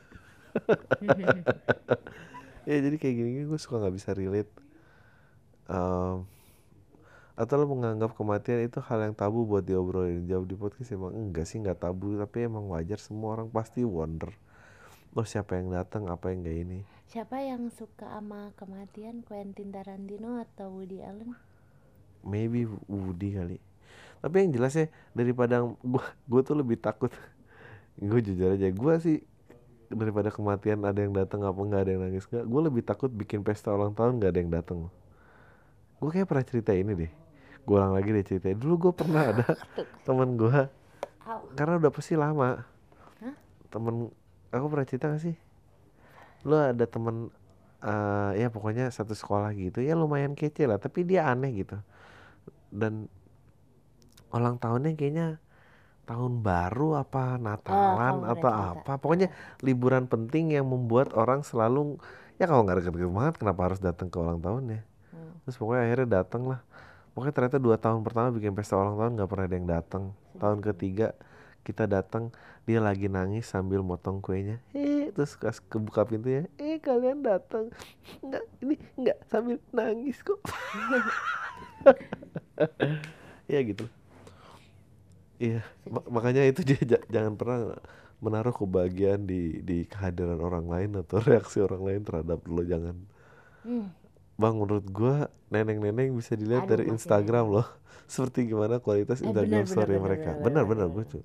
ya jadi kayak gini, gue suka nggak bisa relate. Em, atau lo menganggap kematian itu hal yang tabu buat diobrolin jawab di podcast? Emang enggak sih nggak tabu. Tapi emang wajar semua orang pasti wonder. Oh siapa yang datang? Apa yang gak ini siapa yang suka sama kematian? Quentin Tarantino atau Woody Allen? Maybe Woody kali. Tapi yang jelas ya daripada gua gua tuh lebih takut. Gue jujur aja gua sih daripada kematian ada yang datang apa nggak ada yang nangis nggak gue lebih takut bikin pesta ulang tahun nggak ada yang datang. Gue kayak pernah cerita ini deh. Gue ulang lagi deh cerita. Dulu gue pernah ada teman gue karena udah pasti lama. Hah? temen aku pernah cerita gak sih lu ada temen eh ya pokoknya satu sekolah gitu ya lumayan kece lah tapi dia aneh gitu. Dan ulang tahunnya kayaknya tahun baru apa Natalan kamu atau apa. pokoknya liburan penting yang membuat orang selalu ya kalau nggak deket-deket banget kenapa harus datang ke ulang tahunnya Hmm. terus pokoknya akhirnya datang lah. Pokoknya ternyata dua tahun pertama bikin pesta ulang tahun nggak pernah ada yang datang. Tahun ketiga kita datang dia lagi nangis sambil motong kuenya. Eh terus pas kebuka pintunya eh kalian datang. Nggak ini nggak sambil nangis kok. Ya gitu. Iya ma- makanya itu dia ja- jangan pernah menaruh kebahagiaan di di kehadiran orang lain atau reaksi orang lain terhadap lo jangan. Hmm. Bang menurut gua neneng-neneng bisa dilihat Aduh, dari Instagram loh. Seperti gimana kualitas Eh, Instagram benar, story benar, mereka. benar, benar, Benar-benar benar, gue tuh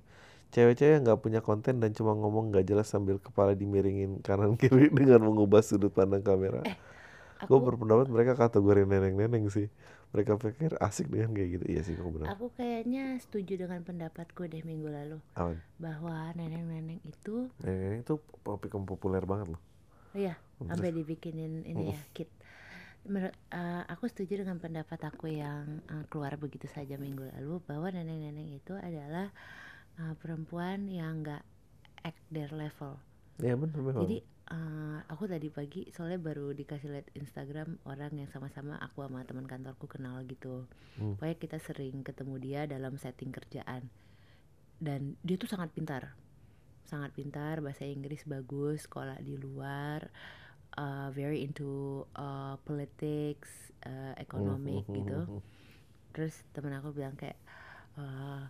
Cewek-cewek yang gak punya konten dan cuma ngomong gak jelas sambil kepala dimiringin kanan kiri dengan mengubah sudut pandang kamera. Gue aku berpendapat mereka kategori neneng-neneng sih. Mereka pikir asik dengan kayak gitu. Iya sih kok benar aku kayaknya setuju dengan pendapatku deh minggu lalu. Awan bahwa neneng-neneng itu neneng itu topik yang populer banget loh. Iya sampai dibikinin ini ya kit. Menurut eh, aku setuju dengan pendapat aku yang eh, keluar begitu saja minggu lalu bahwa neneng-neneng itu adalah eh, perempuan yang nggak act their level. Iya benar memang jadi eh, aku tadi pagi soalnya baru dikasih lihat Instagram orang yang sama-sama aku sama teman kantorku kenal gitu. Hmm. pokoknya kita sering ketemu dia dalam setting kerjaan. Dan dia tuh sangat pintar. Sangat pintar bahasa Inggris bagus sekolah di luar uh, very into uh, politics uh, economic Hmm, hmm, gitu. hmm, hmm. terus temen aku bilang kayak "Eh,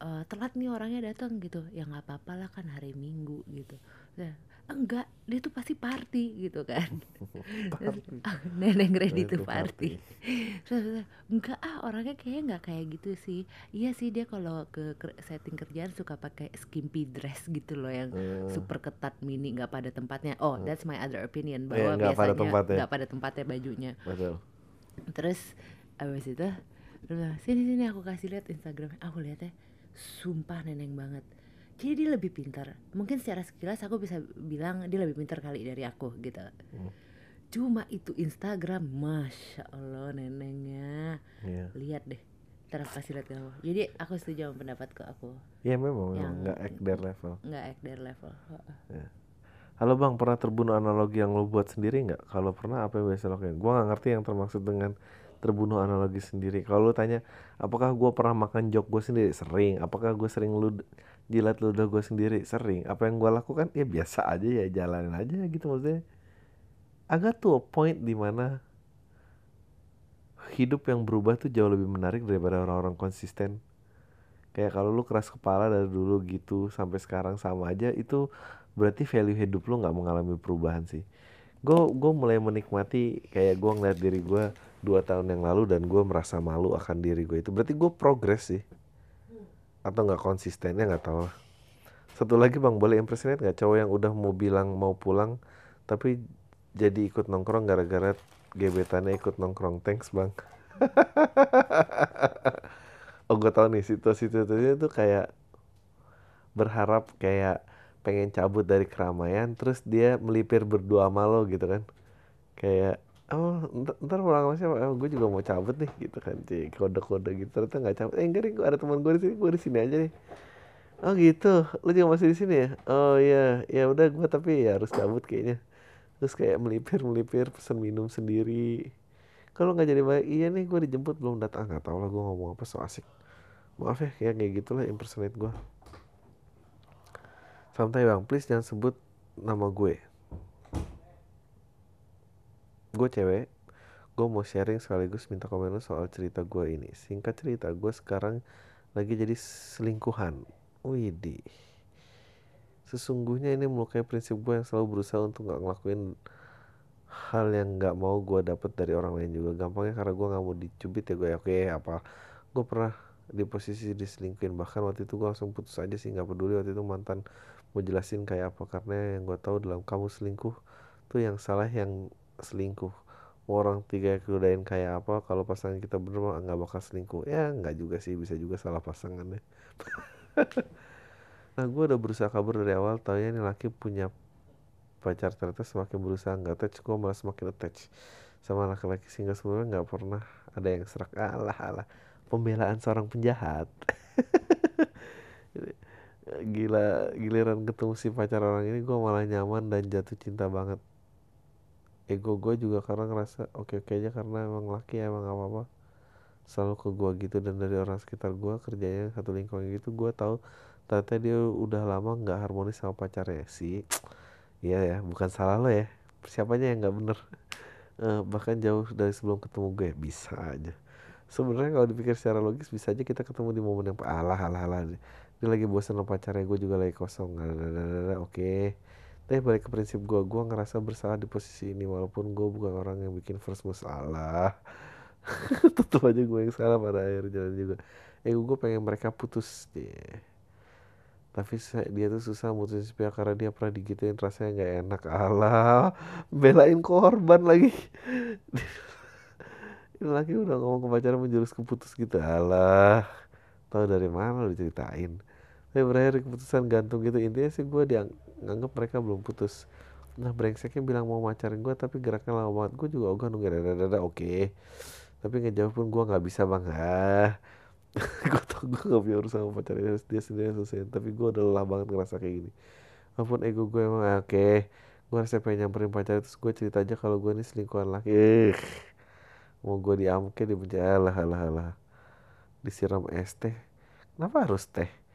eh, telat nih orangnya datang gitu. Ya nggak apa-apa lah kan hari minggu gitu. Nah, enggak dia tuh pasti party gitu kan. Party. neneng ready to party. bilang, enggak ah orangnya kayaknya nggak kayak gitu sih. Iya sih dia kalau ke setting kerjaan suka pakai skimpy dress gitu loh yang Eh, super ketat mini nggak pada tempatnya. Oh that's my other opinion bahwa pada biasanya nggak pada tempatnya bajunya. Betul. Terus abis itu sini sini aku kasih lihat Instagram aku lihatnya sumpah neneng banget. Jadi dia lebih pintar. Mungkin secara sekilas aku bisa bilang dia lebih pintar kali dari aku gitu. Hmm. cuma itu Instagram masya Allah nenengnya. Iya. Lihat deh aku kasih lihat kamu. Jadi aku setuju sama pendapatku aku. Iya memang memang. Yang- nggak their level. Nggak their level Heeh. Halo bang, pernah terbunuh analogi yang lo buat sendiri nggak? Kalau pernah apa yang biasa lo lakuin? Gua nggak ngerti yang termaksud dengan terbunuh analogi sendiri. Kalau lo tanya, apakah gua pernah makan jok gue sendiri? Sering. Apakah gue sering lu jilat ludah gue sendiri? Sering. Apa yang gua lakukan? Ya biasa aja ya, jalanin aja gitu maksudnya. Agak tuh point di mana hidup yang berubah tuh jauh lebih menarik daripada orang-orang konsisten. Kayak kalau lu keras kepala dari dulu gitu sampai sekarang sama aja itu berarti value hidup lu nggak mengalami perubahan sih. Gue gue mulai menikmati kayak gue ngeliat diri gue dua tahun yang lalu dan gue merasa malu akan diri gue itu. Berarti gue progres sih. Atau nggak konsisten ya nggak tahu. lah. Satu lagi bang boleh impersonate nggak cowok yang udah mau bilang mau pulang tapi jadi ikut nongkrong gara-gara gebetannya ikut nongkrong. Thanks bang. oh gue tau nih situasi-situasinya tuh kayak berharap kayak pengen cabut dari keramaian terus dia melipir berdua sama gitu kan kayak oh ntar, pulang sama siapa? Oh, gue juga mau cabut nih gitu kan Cik, kode-kode gitu ternyata nggak cabut. Eh enggak nih gue ada teman gue di sini gue di sini aja nih oh gitu. Lu juga masih di sini ya? Oh iya. Ya udah gue tapi ya harus cabut kayaknya. Terus kayak melipir melipir pesan minum sendiri. Kalau nggak jadi baik iya nih gue dijemput. Belum datang nggak tahu lah gue ngomong apa so asik. Maaf ya kayak kayak gitulah impersonate gue santai bang. Please jangan sebut nama gue gue cewek gue mau sharing sekaligus minta komen lu soal cerita gue ini. Singkat cerita gue sekarang lagi jadi selingkuhan. Widih. Sesungguhnya ini melukai prinsip gue yang selalu berusaha untuk nggak ngelakuin hal yang nggak mau gue dapet dari orang lain juga. Gampangnya karena gue nggak mau dicubit ya gue oke apa? Gue pernah di posisi diselingkuhin. Bahkan waktu itu gue langsung putus aja sih nggak peduli. Waktu itu mantan mau jelasin kayak apa. Karena yang gue tahu dalam kamu selingkuh tuh yang salah yang selingkuh. Mau orang tiga kegodain kayak apa kalau pasangan kita bener mah nggak bakal selingkuh. Ya nggak juga sih bisa juga salah pasangannya. Nah gue udah berusaha kabur dari awal taunya ini laki punya pacar ternyata semakin berusaha nggak attach gue malah semakin attach. Sama laki-laki sehingga sebelumnya nggak pernah ada yang serak. Alah alah. Pembelaan seorang penjahat. Gila giliran ketemu si pacar orang ini gue malah nyaman dan jatuh cinta banget ego gue juga karena ngerasa oke oke aja karena emang laki emang apa apa selalu ke gue gitu dan dari orang sekitar gue kerjanya satu lingkungan gitu gue tahu ternyata dia udah lama nggak harmonis sama pacarnya. Sih iya ya bukan salah lo ya siapanya yang nggak bener. Eh, bahkan jauh dari sebelum ketemu gue bisa aja. Sebenarnya kalau dipikir secara logis bisa aja kita ketemu di momen yang alah alah alah dia lagi bosan sama pacarnya gue juga lagi kosong. Dadadadada, oke tapi balik ke prinsip gue gue ngerasa bersalah di posisi ini walaupun gue bukan orang yang bikin first masalah tetap aja gue yang salah pada akhir jalan juga. Eh gue pengen mereka putus deh. Tapi dia tuh susah mutusin sepihak karena dia pernah digituin rasanya nggak enak. Alah belain korban lagi. Ini lagi udah ngomong ke pacaran menjurus keputus gitu. Alah tahu dari mana lu ceritain tapi berakhir keputusan gantung gitu. Intinya sih gue dia nganggap mereka belum putus. Nah brengseknya bilang mau pacarin gue tapi geraknya lama banget. Gue juga ogah nunggu dada dada oke. Tapi ngejawab pun gue nggak bisa bang. Ah. Gue tau gue gak punya urusan sama pacarnya dia sendiri selesai tapi gue udah lelah banget ngerasa kayak gini. Walaupun ego gue emang ah, oke. Okay. gue rasa pengen nyamperin pacar terus gue cerita aja kalau gue ini selingkuhan laki. Eh mau gue diamke dibenci alah alah alah disiram es teh. Kenapa harus teh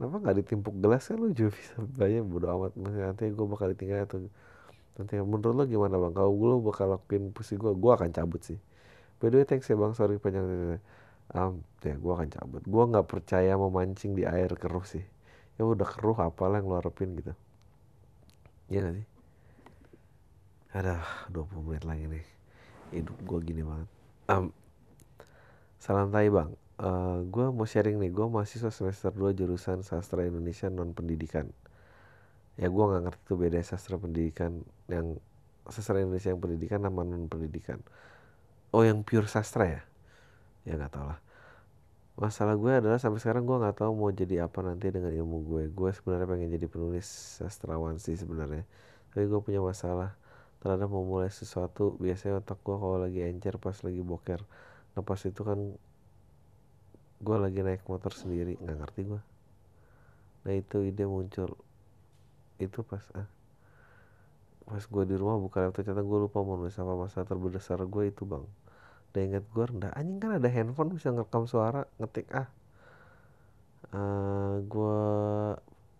kenapa nggak ditimpuk gelas kan lu juga bisa banyak bodo amat. Nanti gue bakal ditinggal atau nanti menurut lo gimana bang? Kalau gue bakal lakuin pusi gue gue akan cabut sih. By the way thanks ya bang. Sorry panjang um, ya gue akan cabut. Gue nggak percaya memancing di air keruh sih. Ya udah keruh apalah yang lo harapin gitu. Ya gak sih? Ada 20 menit lagi nih. Hidup gue gini banget. Um, salam tai bang uh, gue mau sharing nih gue mahasiswa semester 2 jurusan sastra Indonesia non pendidikan ya gue nggak ngerti tuh beda sastra pendidikan yang sastra Indonesia yang pendidikan sama non pendidikan oh yang pure sastra ya? Ya nggak tau lah. Masalah gue adalah sampai sekarang gue nggak tahu mau jadi apa nanti dengan ilmu gue gue sebenarnya pengen jadi penulis sastrawan sih sebenarnya. Tapi gue punya masalah terhadap memulai sesuatu. Biasanya otak gue kalau lagi encer pas lagi boker nah pas itu kan gue lagi naik motor sendiri nggak ngerti gue nah itu ide muncul. Itu pas ah pas gue di rumah buka laptop ternyata gue lupa mau nulis apa masalah terbesar gue itu bang. Udah inget gue rendah. Anjing kan ada handphone bisa ngerekam suara ngetik ah. Uh, gue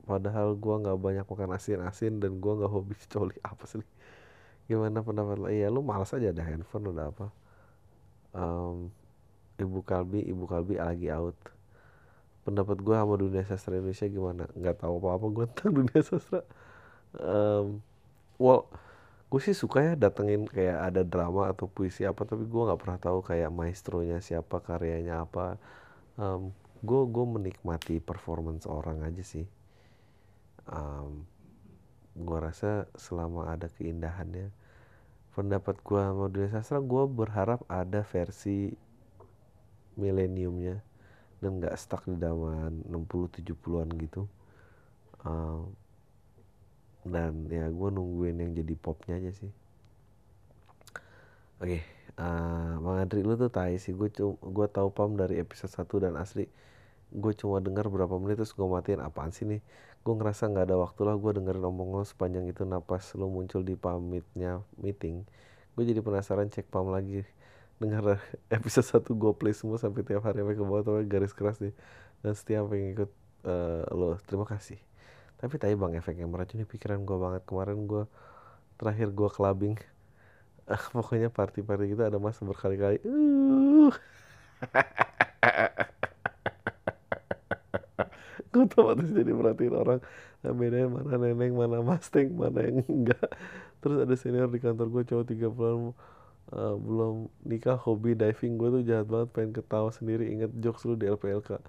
padahal gue nggak banyak makan asin-asin dan gue nggak hobi coli. Apa sih? Gimana pendapat lo? Iya lu malas aja ada handphone udah apa? Um, ibu kalbi ibu kalbi lagi out. Pendapat gue sama dunia sastra Indonesia gimana? Nggak tahu apa apa gue tentang dunia sastra. Um, well gue sih suka ya datengin kayak ada drama atau puisi apa tapi gue nggak pernah tahu kayak maestronya siapa karyanya apa. Um, gue gue menikmati performance orang aja sih. Um, gue rasa selama ada keindahannya pendapat gue sama dunia sastra gue berharap ada versi mileniumnya dan nggak stuck di zaman 60 70-an gitu. Um, dan ya gue nungguin yang jadi popnya aja sih. Oke okay, uh, bang Andri lu tuh tai sih. Gue gue tahu pam dari episode 1 dan asli. Gue cuma dengar berapa menit terus gue matiin apaan sih nih? Gue ngerasa nggak ada waktu lah gue dengerin omong lo sepanjang itu napas lo muncul di pamitnya meeting. Gue jadi penasaran cek pam lagi dengar episode 1 gue play semua sampai tiap hari sampai ke bawah tapi garis keras nih. Dan setiap yang ikut uh, lo. Terima kasih. Tapi tadi bang efek yang meracuni pikiran gue banget. Kemarin gue terakhir gue clubbing uh, pokoknya party party gitu ada mas berkali-kali. Uh. gue otomatis jadi merhatiin orang. Nah, bedain mana neneng mana mustang mana yang enggak. Terus ada senior di kantor gue cowok tiga bulan uh, belum nikah hobi diving gue tuh jahat banget pengen ketawa sendiri. Inget jokes lu di LPLK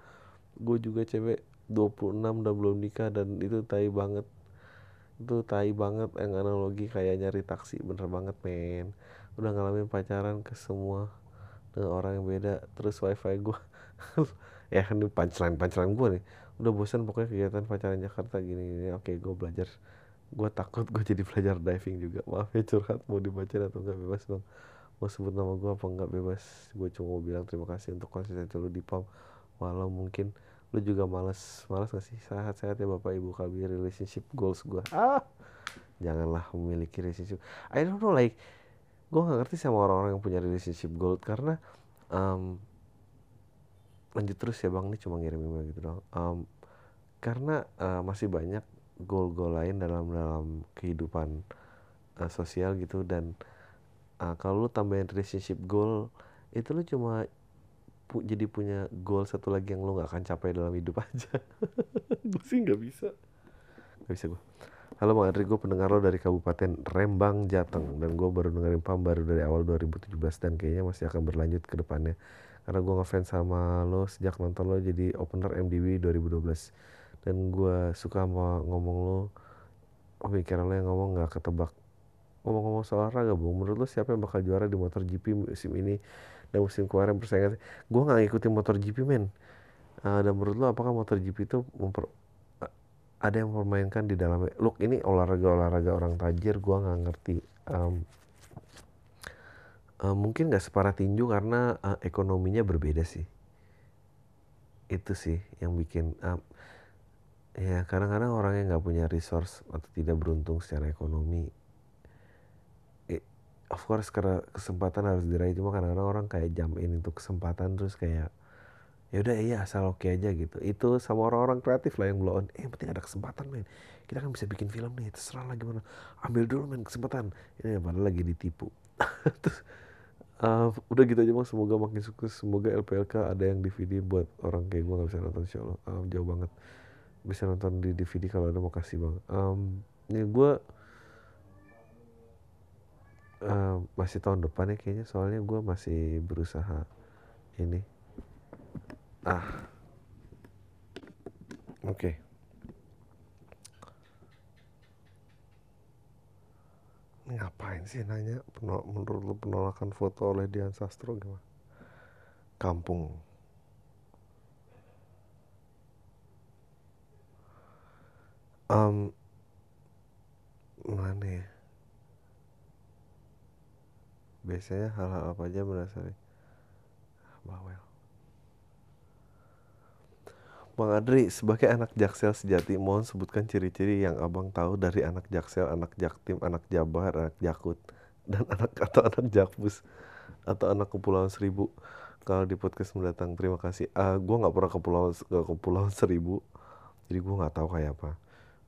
gue juga cewek 26 udah belum nikah dan itu tai banget. Itu tai banget yang analogi kayak nyari taksi. Bener banget men. Udah ngalamin pacaran ke semua dengan orang yang beda. Terus wifi gue ya ini punchline punchline gue nih. Udah bosan pokoknya kegiatan pacaran Jakarta gini gini. Oke gue belajar. Gue takut gue jadi belajar diving juga. Maaf ya curhat mau dibaca atau enggak bebas bang mau sebut nama gue apa enggak bebas. Gue cuma mau bilang terima kasih untuk konsistensi lu di pam walau mungkin lu juga males. Males gak sih? Sehat-sehat ya bapak ibu kami relationship goals gue ah janganlah memiliki relationship. I don't know like gue gak ngerti sama orang-orang yang punya relationship goal karena um, lanjut terus ya bang. Ini cuma ngirim email gitu dong um, karena uh, masih banyak goal-goal lain dalam dalam kehidupan uh, sosial gitu dan uh, kalau lu tambahin relationship goal itu lu cuma pu jadi punya goal satu lagi yang lo nggak akan capai dalam hidup aja. Gue sih nggak bisa. Nggak bisa gue halo bang Andri gue pendengar lo dari Kabupaten Rembang Jateng. Dan gue baru dengerin Pam baru dari awal 2017 dan kayaknya masih akan berlanjut ke depannya. Karena gue ngefans sama lo sejak nonton lo jadi opener MDW 2012 dan gue suka sama ngomong lo pemikiran lo yang ngomong nggak ketebak ngomong-ngomong soal olahraga bung menurut lo siapa yang bakal juara di motor GP musim ini dan musim kemarin persaingan? Gue nggak ngikutin motor GP men. Uh, dan menurut lo apakah motor GP itu memper, uh, ada yang mempermainkan di dalamnya? Look ini olahraga olahraga orang tajir gue nggak ngerti. Um, uh, mungkin nggak separah tinju karena uh, ekonominya berbeda sih. Itu sih yang bikin uh, ya kadang-kadang orang yang nggak punya resource atau tidak beruntung secara ekonomi eh, of course karena kesempatan harus diraih. Cuma kadang-kadang orang kayak jam ini untuk kesempatan terus kayak ya udah iya asal oke aja gitu. Itu sama orang-orang kreatif lah yang blow on eh penting ada kesempatan men. Kita kan bisa bikin film nih terserah lah gimana. Ambil dulu men kesempatan. Ini padahal lagi ditipu. Terus uh, udah gitu aja bang. Semoga makin sukses. Semoga LPLK ada yang DVD buat orang kayak gue nggak bisa nonton insya Allah jauh banget. Bisa nonton di DVD kalau ada mau kasih bang. Um, ini gue uh, masih tahun depan ya kayaknya soalnya gue masih berusaha ini. Ah. Oke. Okay. ngapain sih nanya? Menurut lu penolakan foto oleh Dian Sastro gimana? Kampung. Um, mana ya biasanya hal-hal apa aja merasa bawel Bang Adri, sebagai anak jaksel sejati, mohon sebutkan ciri-ciri yang abang tahu dari anak jaksel, anak jaktim, anak jabar, anak jakut, dan anak atau anak jakpus atau anak kepulauan seribu. Kalau di podcast mendatang, terima kasih. Uh, ah, gue nggak pernah ke pulau ke kepulauan seribu, jadi gue nggak tahu kayak apa.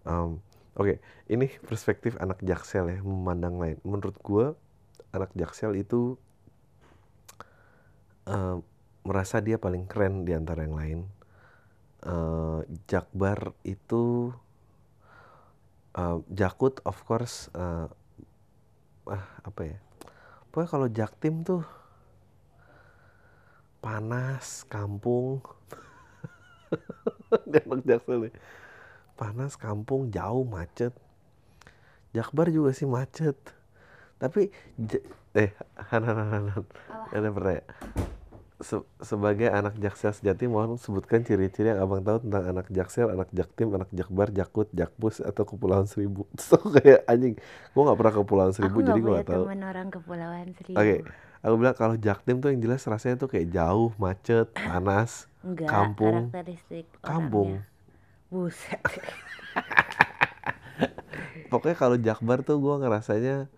Um, Oke, okay, ini perspektif anak jaksel ya, memandang lain. Menurut gue, anak jaksel itu uh, merasa dia paling keren di antara yang lain. Uh, Jakbar itu uh, Jakut of course uh, ah apa ya? Pokoknya kalau Jaktim tuh panas kampung. Depok Jaksel nih. Panas kampung jauh macet. Jakbar juga sih macet tapi eh han han han han ada pertanyaan se sebagai anak jaksel sejati mohon sebutkan ciri-ciri yang abang tahu tentang anak jaksel, anak jaktim, anak jakbar, jakut, jakpus atau kepulauan seribu. So kayak anjing, gue nggak pernah kepulauan seribu aku jadi gue nggak tahu. orang kepulauan seribu. Oke, okay. aku bilang kalau jaktim tuh yang jelas rasanya tuh kayak jauh, macet, panas, Enggak, kampung, karakteristik kampung. Buset. Pokoknya kalau jakbar tuh gue ngerasanya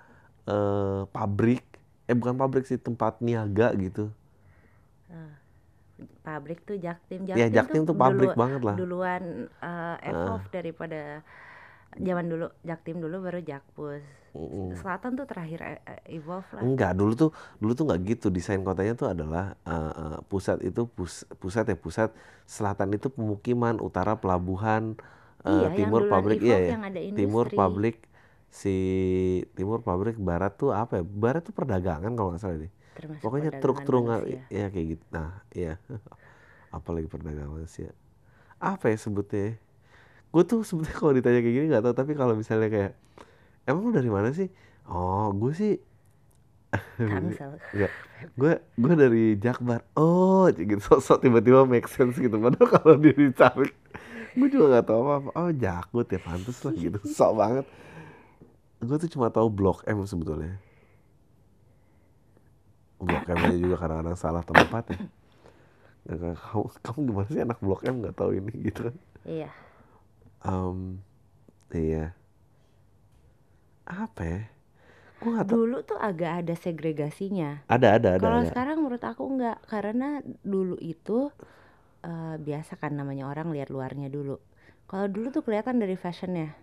uh, pabrik, eh bukan pabrik sih tempat niaga gitu. Pabrik tuh Jaktim. Jaktim, ya, Jaktim tuh, tuh pabrik dulu, banget lah. duluan uh, evolve uh. daripada zaman dulu. Jaktim dulu baru Jakpus. Mm. Selatan tuh terakhir uh, evolve lah. Enggak dulu tuh dulu tuh nggak gitu. Desain kotanya tuh adalah uh, uh, pusat itu pus, pusat ya pusat selatan itu pemukiman utara pelabuhan uh, iya, timur pabrik. iya ya timur pabrik si timur pabrik barat tuh apa ya barat tuh perdagangan kalau nggak salah deh Termasuk pokoknya truk truk ya kayak gitu nah iya apalagi perdagangan manusia apa ya sebutnya gue tuh sebetulnya kalau ditanya kayak gini nggak tahu tapi kalau misalnya kayak emang lu dari mana sih oh gue sih Enggak. Gue gue dari Jakbar. Oh, gitu sosok tiba-tiba make sense gitu. Padahal kalau dia dicari gue juga nggak tahu apa-apa. Oh, Jakut ya pantas lah gitu. Sok banget. Gue tuh cuma tahu Blok M sebetulnya. Blok M aja juga kadang-kadang salah tempat ya. Kamu kamu gimana sih anak blok M nggak tahu ini gitu kan? Iya. Um, iya. Apa ya? Gua gak dulu tuh agak ada segregasinya. Ada ada ada kalau sekarang menurut aku nggak karena dulu itu uh, biasa kan namanya orang lihat luarnya dulu. Kalau dulu tuh kelihatan dari fashionnya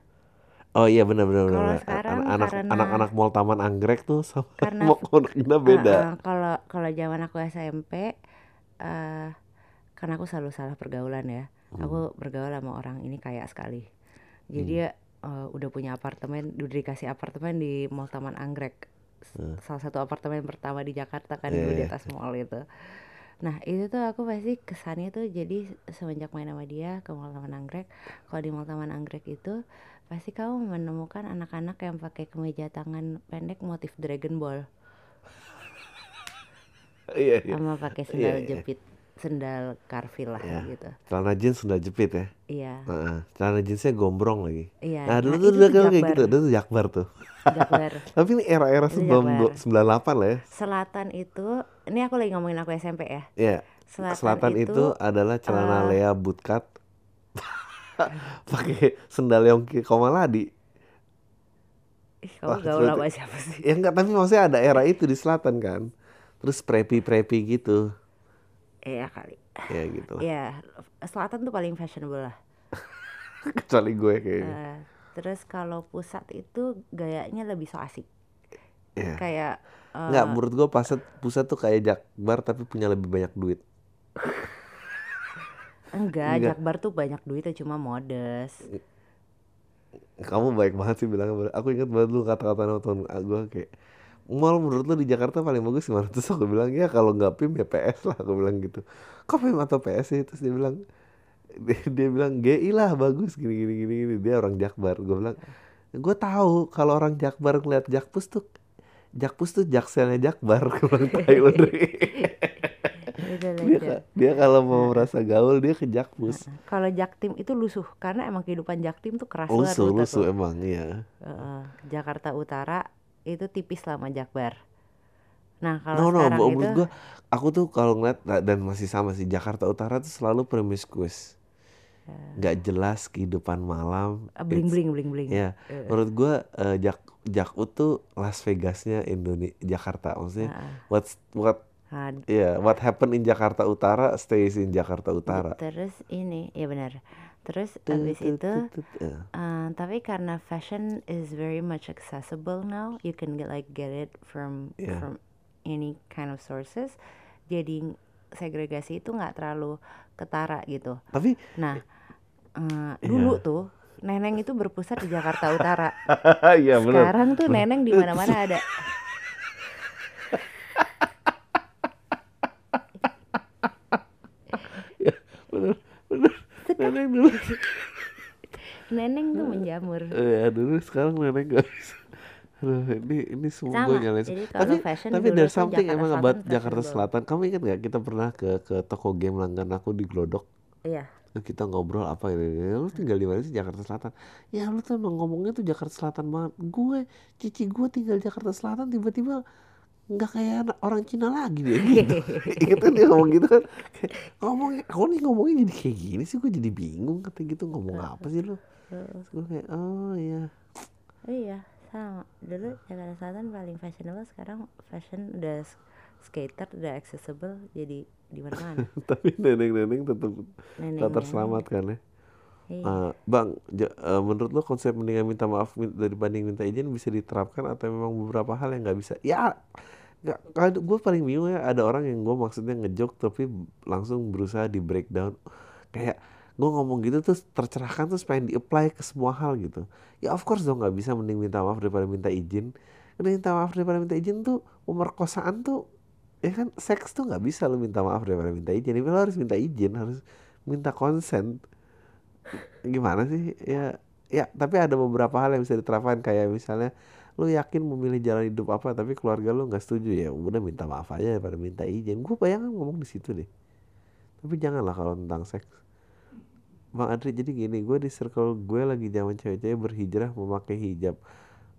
Oh iya benar benar benar. Anak anak anak mall Taman Anggrek tuh sama karena, mau beda. Kalau uh, kalau zaman aku SMP uh, karena aku selalu salah pergaulan ya hmm. aku bergaul sama orang ini kaya sekali jadi hmm. uh, udah punya apartemen udah dikasih apartemen di Mall Taman Anggrek hmm. salah satu apartemen pertama di Jakarta kan yeah. di iya. atas mall itu Nah itu tuh aku pasti kesannya tuh jadi semenjak main sama dia ke Mall Taman Anggrek Kalau di Mall Taman Anggrek itu pasti kamu menemukan anak-anak yang pakai kemeja tangan pendek motif Dragon Ball Iya, iya. Sama pakai Iya, sendal iya. jepit, sendal karfil lah Iya. gitu Celana jeans sudah jepit ya. Iya, Heeh. Celana jeansnya gombrong lagi. iya Nah dulu Nah tuh udah kayak gitu, itu tuh Jakbar tuh. Jakbar Tapi ini era-era sebelum Jakbar do- 98 lah ya. Selatan itu, ini aku lagi ngomongin aku SMP ya Iya. Selatan, Selatan itu, itu adalah celana eh, Lea bootcut pakai sendal Yongki Komaladi. Ih kamu Wah, gaul sama siapa sih? ya enggak tapi maksudnya ada era itu di selatan kan. Terus preppy-preppy gitu. Iya kali Ya gitu. Iya, selatan tuh paling fashionable lah Kecuali gue kayaknya. Eh, Terus kalau pusat itu gayanya lebih so asik Iya. Kayak Enggak, eh, menurut gue pusat pusat tuh kayak Jakbar tapi punya lebih banyak duit. Enggak, Enggak. Jakbar tuh banyak duitnya cuma modest. Kamu baik banget sih bilang Aku ingat banget lu kata-kata temen gue kayak Mall menurut lu di Jakarta paling bagus gimana? Terus aku bilang ya kalau nggak PIM ya PS lah Aku bilang gitu. Kok PIM atau PS sih? Terus dia bilang dia, dia bilang GI lah bagus gini gini gini gini. Dia orang Jakbar. Gue bilang gue tahu kalau orang Jakbar ngeliat Jakpus tuh Jakpus tuh jakselnya Jakbar. Gue bilang tai lu, Dri." Lucu, dia ka- dia kalau mau merasa gaul dia ke Jakpus. Kalau Jaktim itu lusuh Karena emang kehidupan Jaktim tuh keras banget lusuh lusuh emang iya. Heeh. Jakarta Utara itu tipis lah sama Jakbar. Nah No kalau no, sekarang bu- itu menurut gua aku tuh kalau ngeliat nah, dan masih sama sih Jakarta Utara tuh selalu promiscuous, nggak jelas kehidupan malam. eh, bling bling bling bling. Ya, Eh, menurut gua eh, Jak Jakut tuh Las Vegasnya Indonesia Jakarta. Maksudnya heeh. what's what Nah, ya what happen in Jakarta Utara stays in Jakarta Utara. terus ini ya benar terus Tut, abis tut, itu tut, ya. uh, tapi karena fashion is very much accessible now you can get like get it from Yeah. from any kind of sources jadi segregasi itu nggak terlalu ketara gitu Tapi nah uh, Iya. dulu tuh neneng itu berpusat di Jakarta Utara iya sekarang tuh neneng di mana-mana ada Benar, benar. Neneng dulu. neneng tuh menjamur Ya dulu sekarang nenek gak bisa. Aduh, ini ini semua gue nyalain. Tapi fashion tapi there's tuh something Jakarta emang Selatan about Jakarta. Selatan. Kamu ingat nggak kita pernah ke ke toko game langganan aku di Glodok. iya Terus Kita ngobrol apa ini, "Ya, lu tinggal di mana sih Jakarta Selatan? Ya lu tuh emang ngomongnya tuh Jakarta Selatan banget. Gue, cici gue tinggal Jakarta Selatan tiba-tiba nggak kayak anak orang Cina lagi dia gitu. Ingat kan dia ngomong gitu kan? Ngomong, kok nih ngomongnya jadi kayak gini sih? Gue jadi bingung kata gitu ngomong apa sih lu? Terus gue kayak, oh iya. Iya, sama. Dulu Jakarta Selatan paling fashionable, sekarang fashion udah skater, udah accessible, jadi di mana-mana. Tapi neneng-neneng tetap tak Neneng-neneng. terselamatkan ya. Iya. Eh, bang, eh, menurut lo konsep mendingan minta maaf min- dibanding minta izin bisa diterapkan atau memang beberapa hal yang nggak bisa? Ya, nggak. Gue paling bingung ya ada orang yang gue maksudnya ngejok tapi langsung berusaha di breakdown. Kayak gue ngomong gitu terus tercerahkan terus pengen di-apply ke semua hal gitu. Ya of course dong nggak bisa mending minta maaf daripada minta izin. Karena minta maaf daripada minta izin tuh pemerkosaan tuh ya kan seks tuh nggak bisa lo minta maaf daripada minta izin. Tapi lo harus minta izin, harus minta consent gimana sih? Ya ya tapi ada beberapa hal yang bisa diterapkan. Kayak misalnya lu yakin memilih jalan hidup apa tapi keluarga lu nggak setuju ya udah minta maaf aja daripada minta izin. Gue bayangin ngomong di situ deh. Tapi janganlah kalau tentang seks. Bang Adri jadi gini gue di circle gue lagi zaman cewek-cewek berhijrah memakai hijab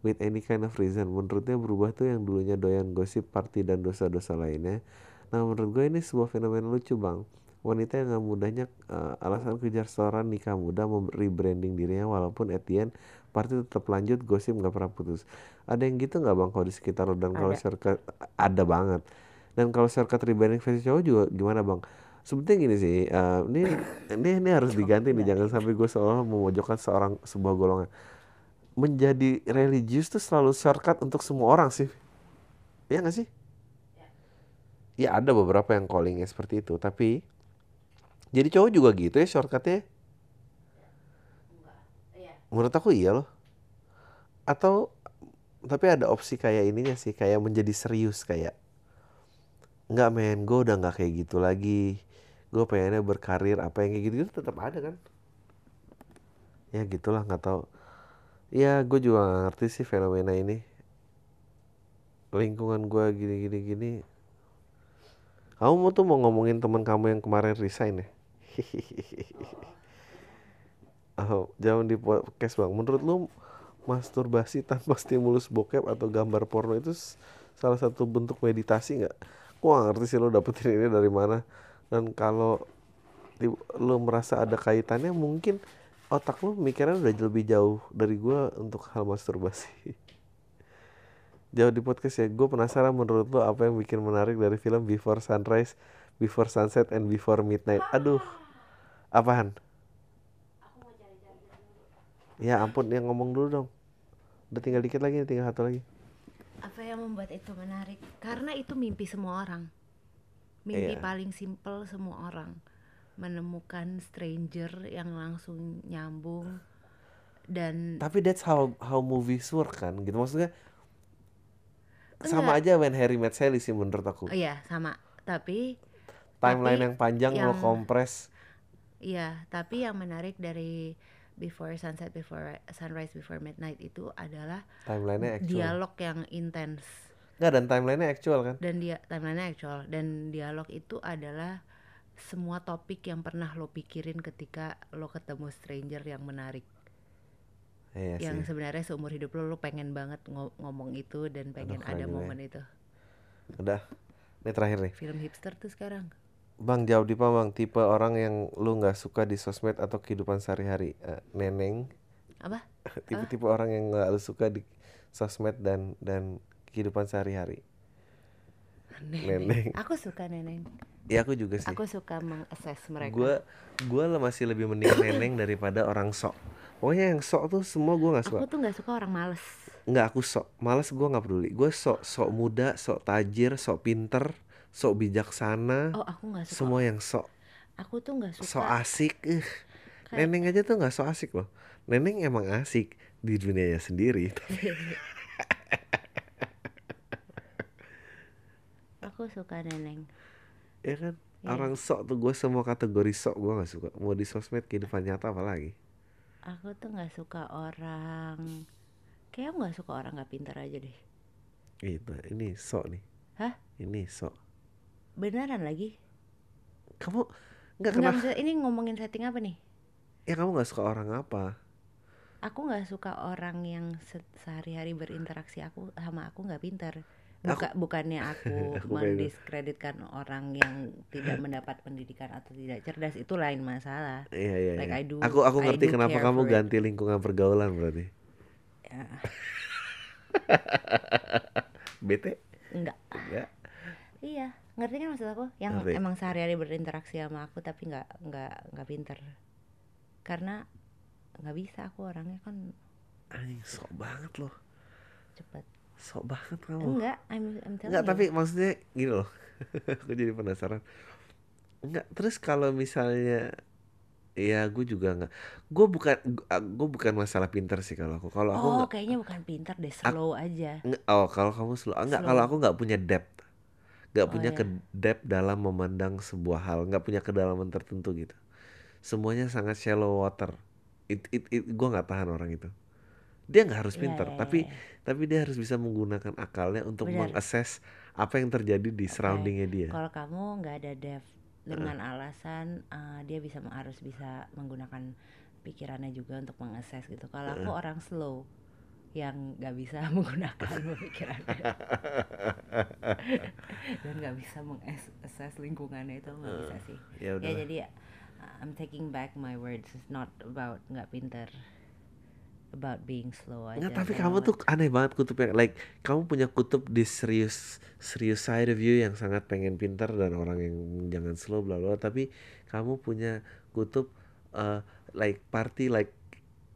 with any kind of reason. Menurutnya berubah tuh yang dulunya doyan gosip party dan dosa-dosa lainnya. Nah menurut gue ini sebuah fenomena lucu bang wanita yang gak mudahnya eh, alasan kejar seorang nikah muda rebranding dirinya walaupun at the end party tetap lanjut gosip nggak pernah putus. Ada yang gitu nggak bang kalau di sekitar lo? Dan kalau circle ada banget. Dan kalau circle rebranding versi cowok juga gimana bang? Sebetulnya gini sih eh, ini ini ini harus diganti nih jangan sampai gue seolah memojokkan seorang sebuah golongan. Menjadi religius tuh selalu shortcut untuk semua orang sih. Ya nggak sih? Ya ada beberapa yang callingnya seperti itu tapi jadi cowok juga gitu ya shortcutnya? Menurut aku iya loh. Atau tapi ada opsi kayak ininya sih kayak menjadi serius kayak nggak men gue udah nggak kayak gitu lagi. Gue pengennya berkarir apa yang kayak gitu gitu tetap ada kan? Ya gitulah nggak tahu. Ya gue juga gak ngerti sih fenomena ini. Lingkungan gue gini gini gini. Kamu mau tuh mau ngomongin teman kamu yang kemarin resign ya oh, jangan di podcast bang menurut lu masturbasi tanpa stimulus bokep atau gambar porno itu salah satu bentuk meditasi nggak? Gua gak ngerti sih lo dapetin ini dari mana. Dan kalau lo merasa ada kaitannya mungkin otak lo mikirnya udah lebih jauh dari gua untuk hal masturbasi. jauh di podcast ya. Gue penasaran menurut lo apa yang bikin menarik dari film Before Sunrise, Before Sunset, and Before Midnight. Aduh, apaan? Ya ampun, yang ngomong dulu dong. Udah tinggal dikit lagi, tinggal satu lagi. Apa yang membuat itu menarik? Karena itu mimpi semua orang. Mimpi Iya. paling simple semua orang. Menemukan stranger yang langsung nyambung dan Tapi that's how how movies work kan, gitu maksudnya. Sama Enggak. aja when Harry met Sally sih menurut aku. Oh iya sama. Tapi Timeline tapi yang panjang lo yang- kompres. Iya, tapi yang menarik dari Before Sunset, Before Sunrise, Before Midnight itu adalah Timelinenya actual. dialog yang intens Nggak dan timelinenya actual kan. dan dia timeline actual dan dialog itu adalah semua topik yang pernah lo pikirin ketika lo ketemu stranger yang menarik Iya yang sih. sebenarnya seumur hidup lo lo pengen banget ngo- ngomong itu dan pengen keren ada juga ya. momen itu Udah. Ini terakhir nih. film hipster tuh sekarang Bang jawab di bang tipe orang yang lu nggak suka di sosmed atau kehidupan sehari-hari. Eh, neneng. apa Tipe-tipe orang yang nggak lu suka di sosmed dan dan kehidupan sehari-hari. Neneng. aku suka neneng Ya aku juga sih. aku suka mengakses mereka Gue gue masih lebih mending neneng daripada orang sok. Pokoknya yang sok tuh semua gue nggak suka. aku tuh nggak suka orang males Nggak aku sok, males gue nggak peduli. Gue sok sok muda, sok tajir, sok pinter, sok bijaksana. oh aku nggak suka Semua yang sok aku tuh nggak suka sok asik. Eh, Kayak- Neneng aja tuh nggak sok asik loh. Neneng emang asik di dunianya sendiri. aku suka neneng ya kan? Iya. Orang sok tuh gue semua kategori sok gue nggak suka. Mau di sosmed kehidupan nyata apalagi. aku tuh nggak suka orang kayak nggak suka orang nggak pintar aja deh Itu ini sok nih. Hah? Ini sok. Beneran lagi Kamu nggak Enggak, maksudnya ini ngomongin setting apa nih Ya kamu nggak suka orang apa? aku nggak suka orang yang se- sehari-hari berinteraksi aku sama aku nggak pintar Aku- Buka, bukannya aku Aku pengen- mendiskreditkan orang yang tidak mendapat pendidikan atau tidak cerdas itu lain masalah Iya iya. Like iya. I do- aku aku I ngerti do kenapa kamu it. ganti lingkungan pergaulan berarti. ya, Bete? enggak Enggak. iya ngerti kan maksud aku yang Ngerti. emang sehari-hari berinteraksi sama aku tapi nggak nggak nggak pinter karena nggak bisa aku orangnya kan Anjing sok banget loh. cepet Sok banget kamu. enggak I'm, I'm telling Enggak, you. tapi maksudnya gini loh. aku jadi penasaran. Enggak, terus kalau misalnya ya gue juga enggak. Gue bukan gue bukan masalah pinter sih kalau aku. Kalau aku oh enggak, kayaknya bukan pintar deh slow aja enggak oh kalau kamu slow enggak Slow. kalau aku enggak punya depth. Enggak Oh, punya iya. ke depth dalam memandang sebuah hal, enggak punya kedalaman tertentu gitu. Semuanya sangat shallow water. It, it, it gue nggak tahan orang itu. Dia nggak harus Iya, pinter, iya, tapi iya. tapi dia harus bisa menggunakan akalnya untuk mengakses apa yang terjadi di surroundingnya dia. kalau kamu nggak ada depth dengan alasan uh, dia bisa harus bisa menggunakan pikirannya juga untuk mengakses gitu kalau aku orang slow yang nggak bisa menggunakan pemikirannya dan nggak bisa mengakses lingkungannya itu nggak bisa sih Ya ya jadi uh, I'm taking back my words it's not about nggak pinter about being slow aja Nggak, tapi kamu tuh aneh banget kutubnya. Like kamu punya kutub di serius serius side of you yang sangat pengen pintar dan orang yang jangan slow bla bla. Tapi kamu punya kutub uh, like party like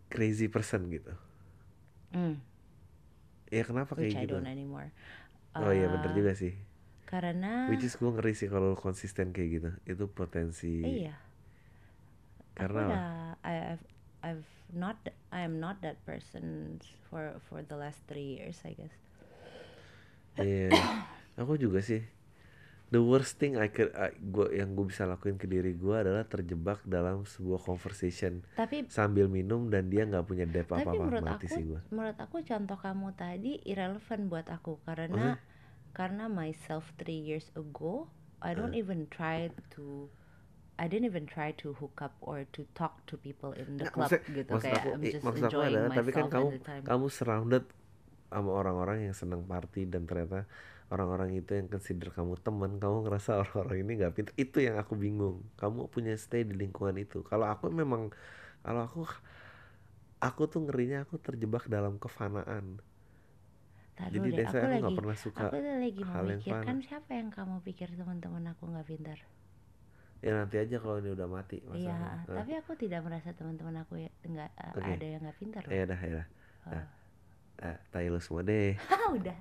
crazy person gitu. Hmm, Ya kenapa which kayak I gitu? don't anymore Oh iya bener Uh, juga sih. karena Which is gue ngeri sih kalau konsisten kayak gitu. Itu potensi. Iya. Karena aku udah I- I've I've not I am not that person for for the last three years I guess. Iya. Aku juga sih. The worst thing I could I- gua yang gue bisa lakuin ke diri gue adalah terjebak dalam sebuah conversation tapi sambil minum dan dia nggak punya depth tapi apa apa menurut mati aku sih gue menurut aku contoh kamu tadi irrelevant buat aku karena karena myself three years ago I don't Eh. even try to I didn't even try to hook up or to talk to people in the club maksud- gitu maksud kayak aku, I'm just maksud aku enjoying adalah tapi kan myself kamu at the time. kamu surrounded sama orang-orang yang senang party dan ternyata orang-orang itu yang consider kamu teman kamu ngerasa orang-orang ini nggak pintar. Itu yang aku bingung. Kamu punya stay di lingkungan itu. Kalau aku memang kalau aku aku tuh ngerinya aku terjebak dalam kefanaan. Tar jadi deh, desa aku nggak pernah suka aku lagi hal yang fana. siapa yang kamu pikir teman-teman aku nggak pintar. Ya nanti aja kalau ini udah mati iya. Nah, tapi aku tidak merasa teman-teman aku ya nggak Oke. ada yang nggak pintar ya dah ya dah. Oh. nah, ah, lu semua deh. Ah, udah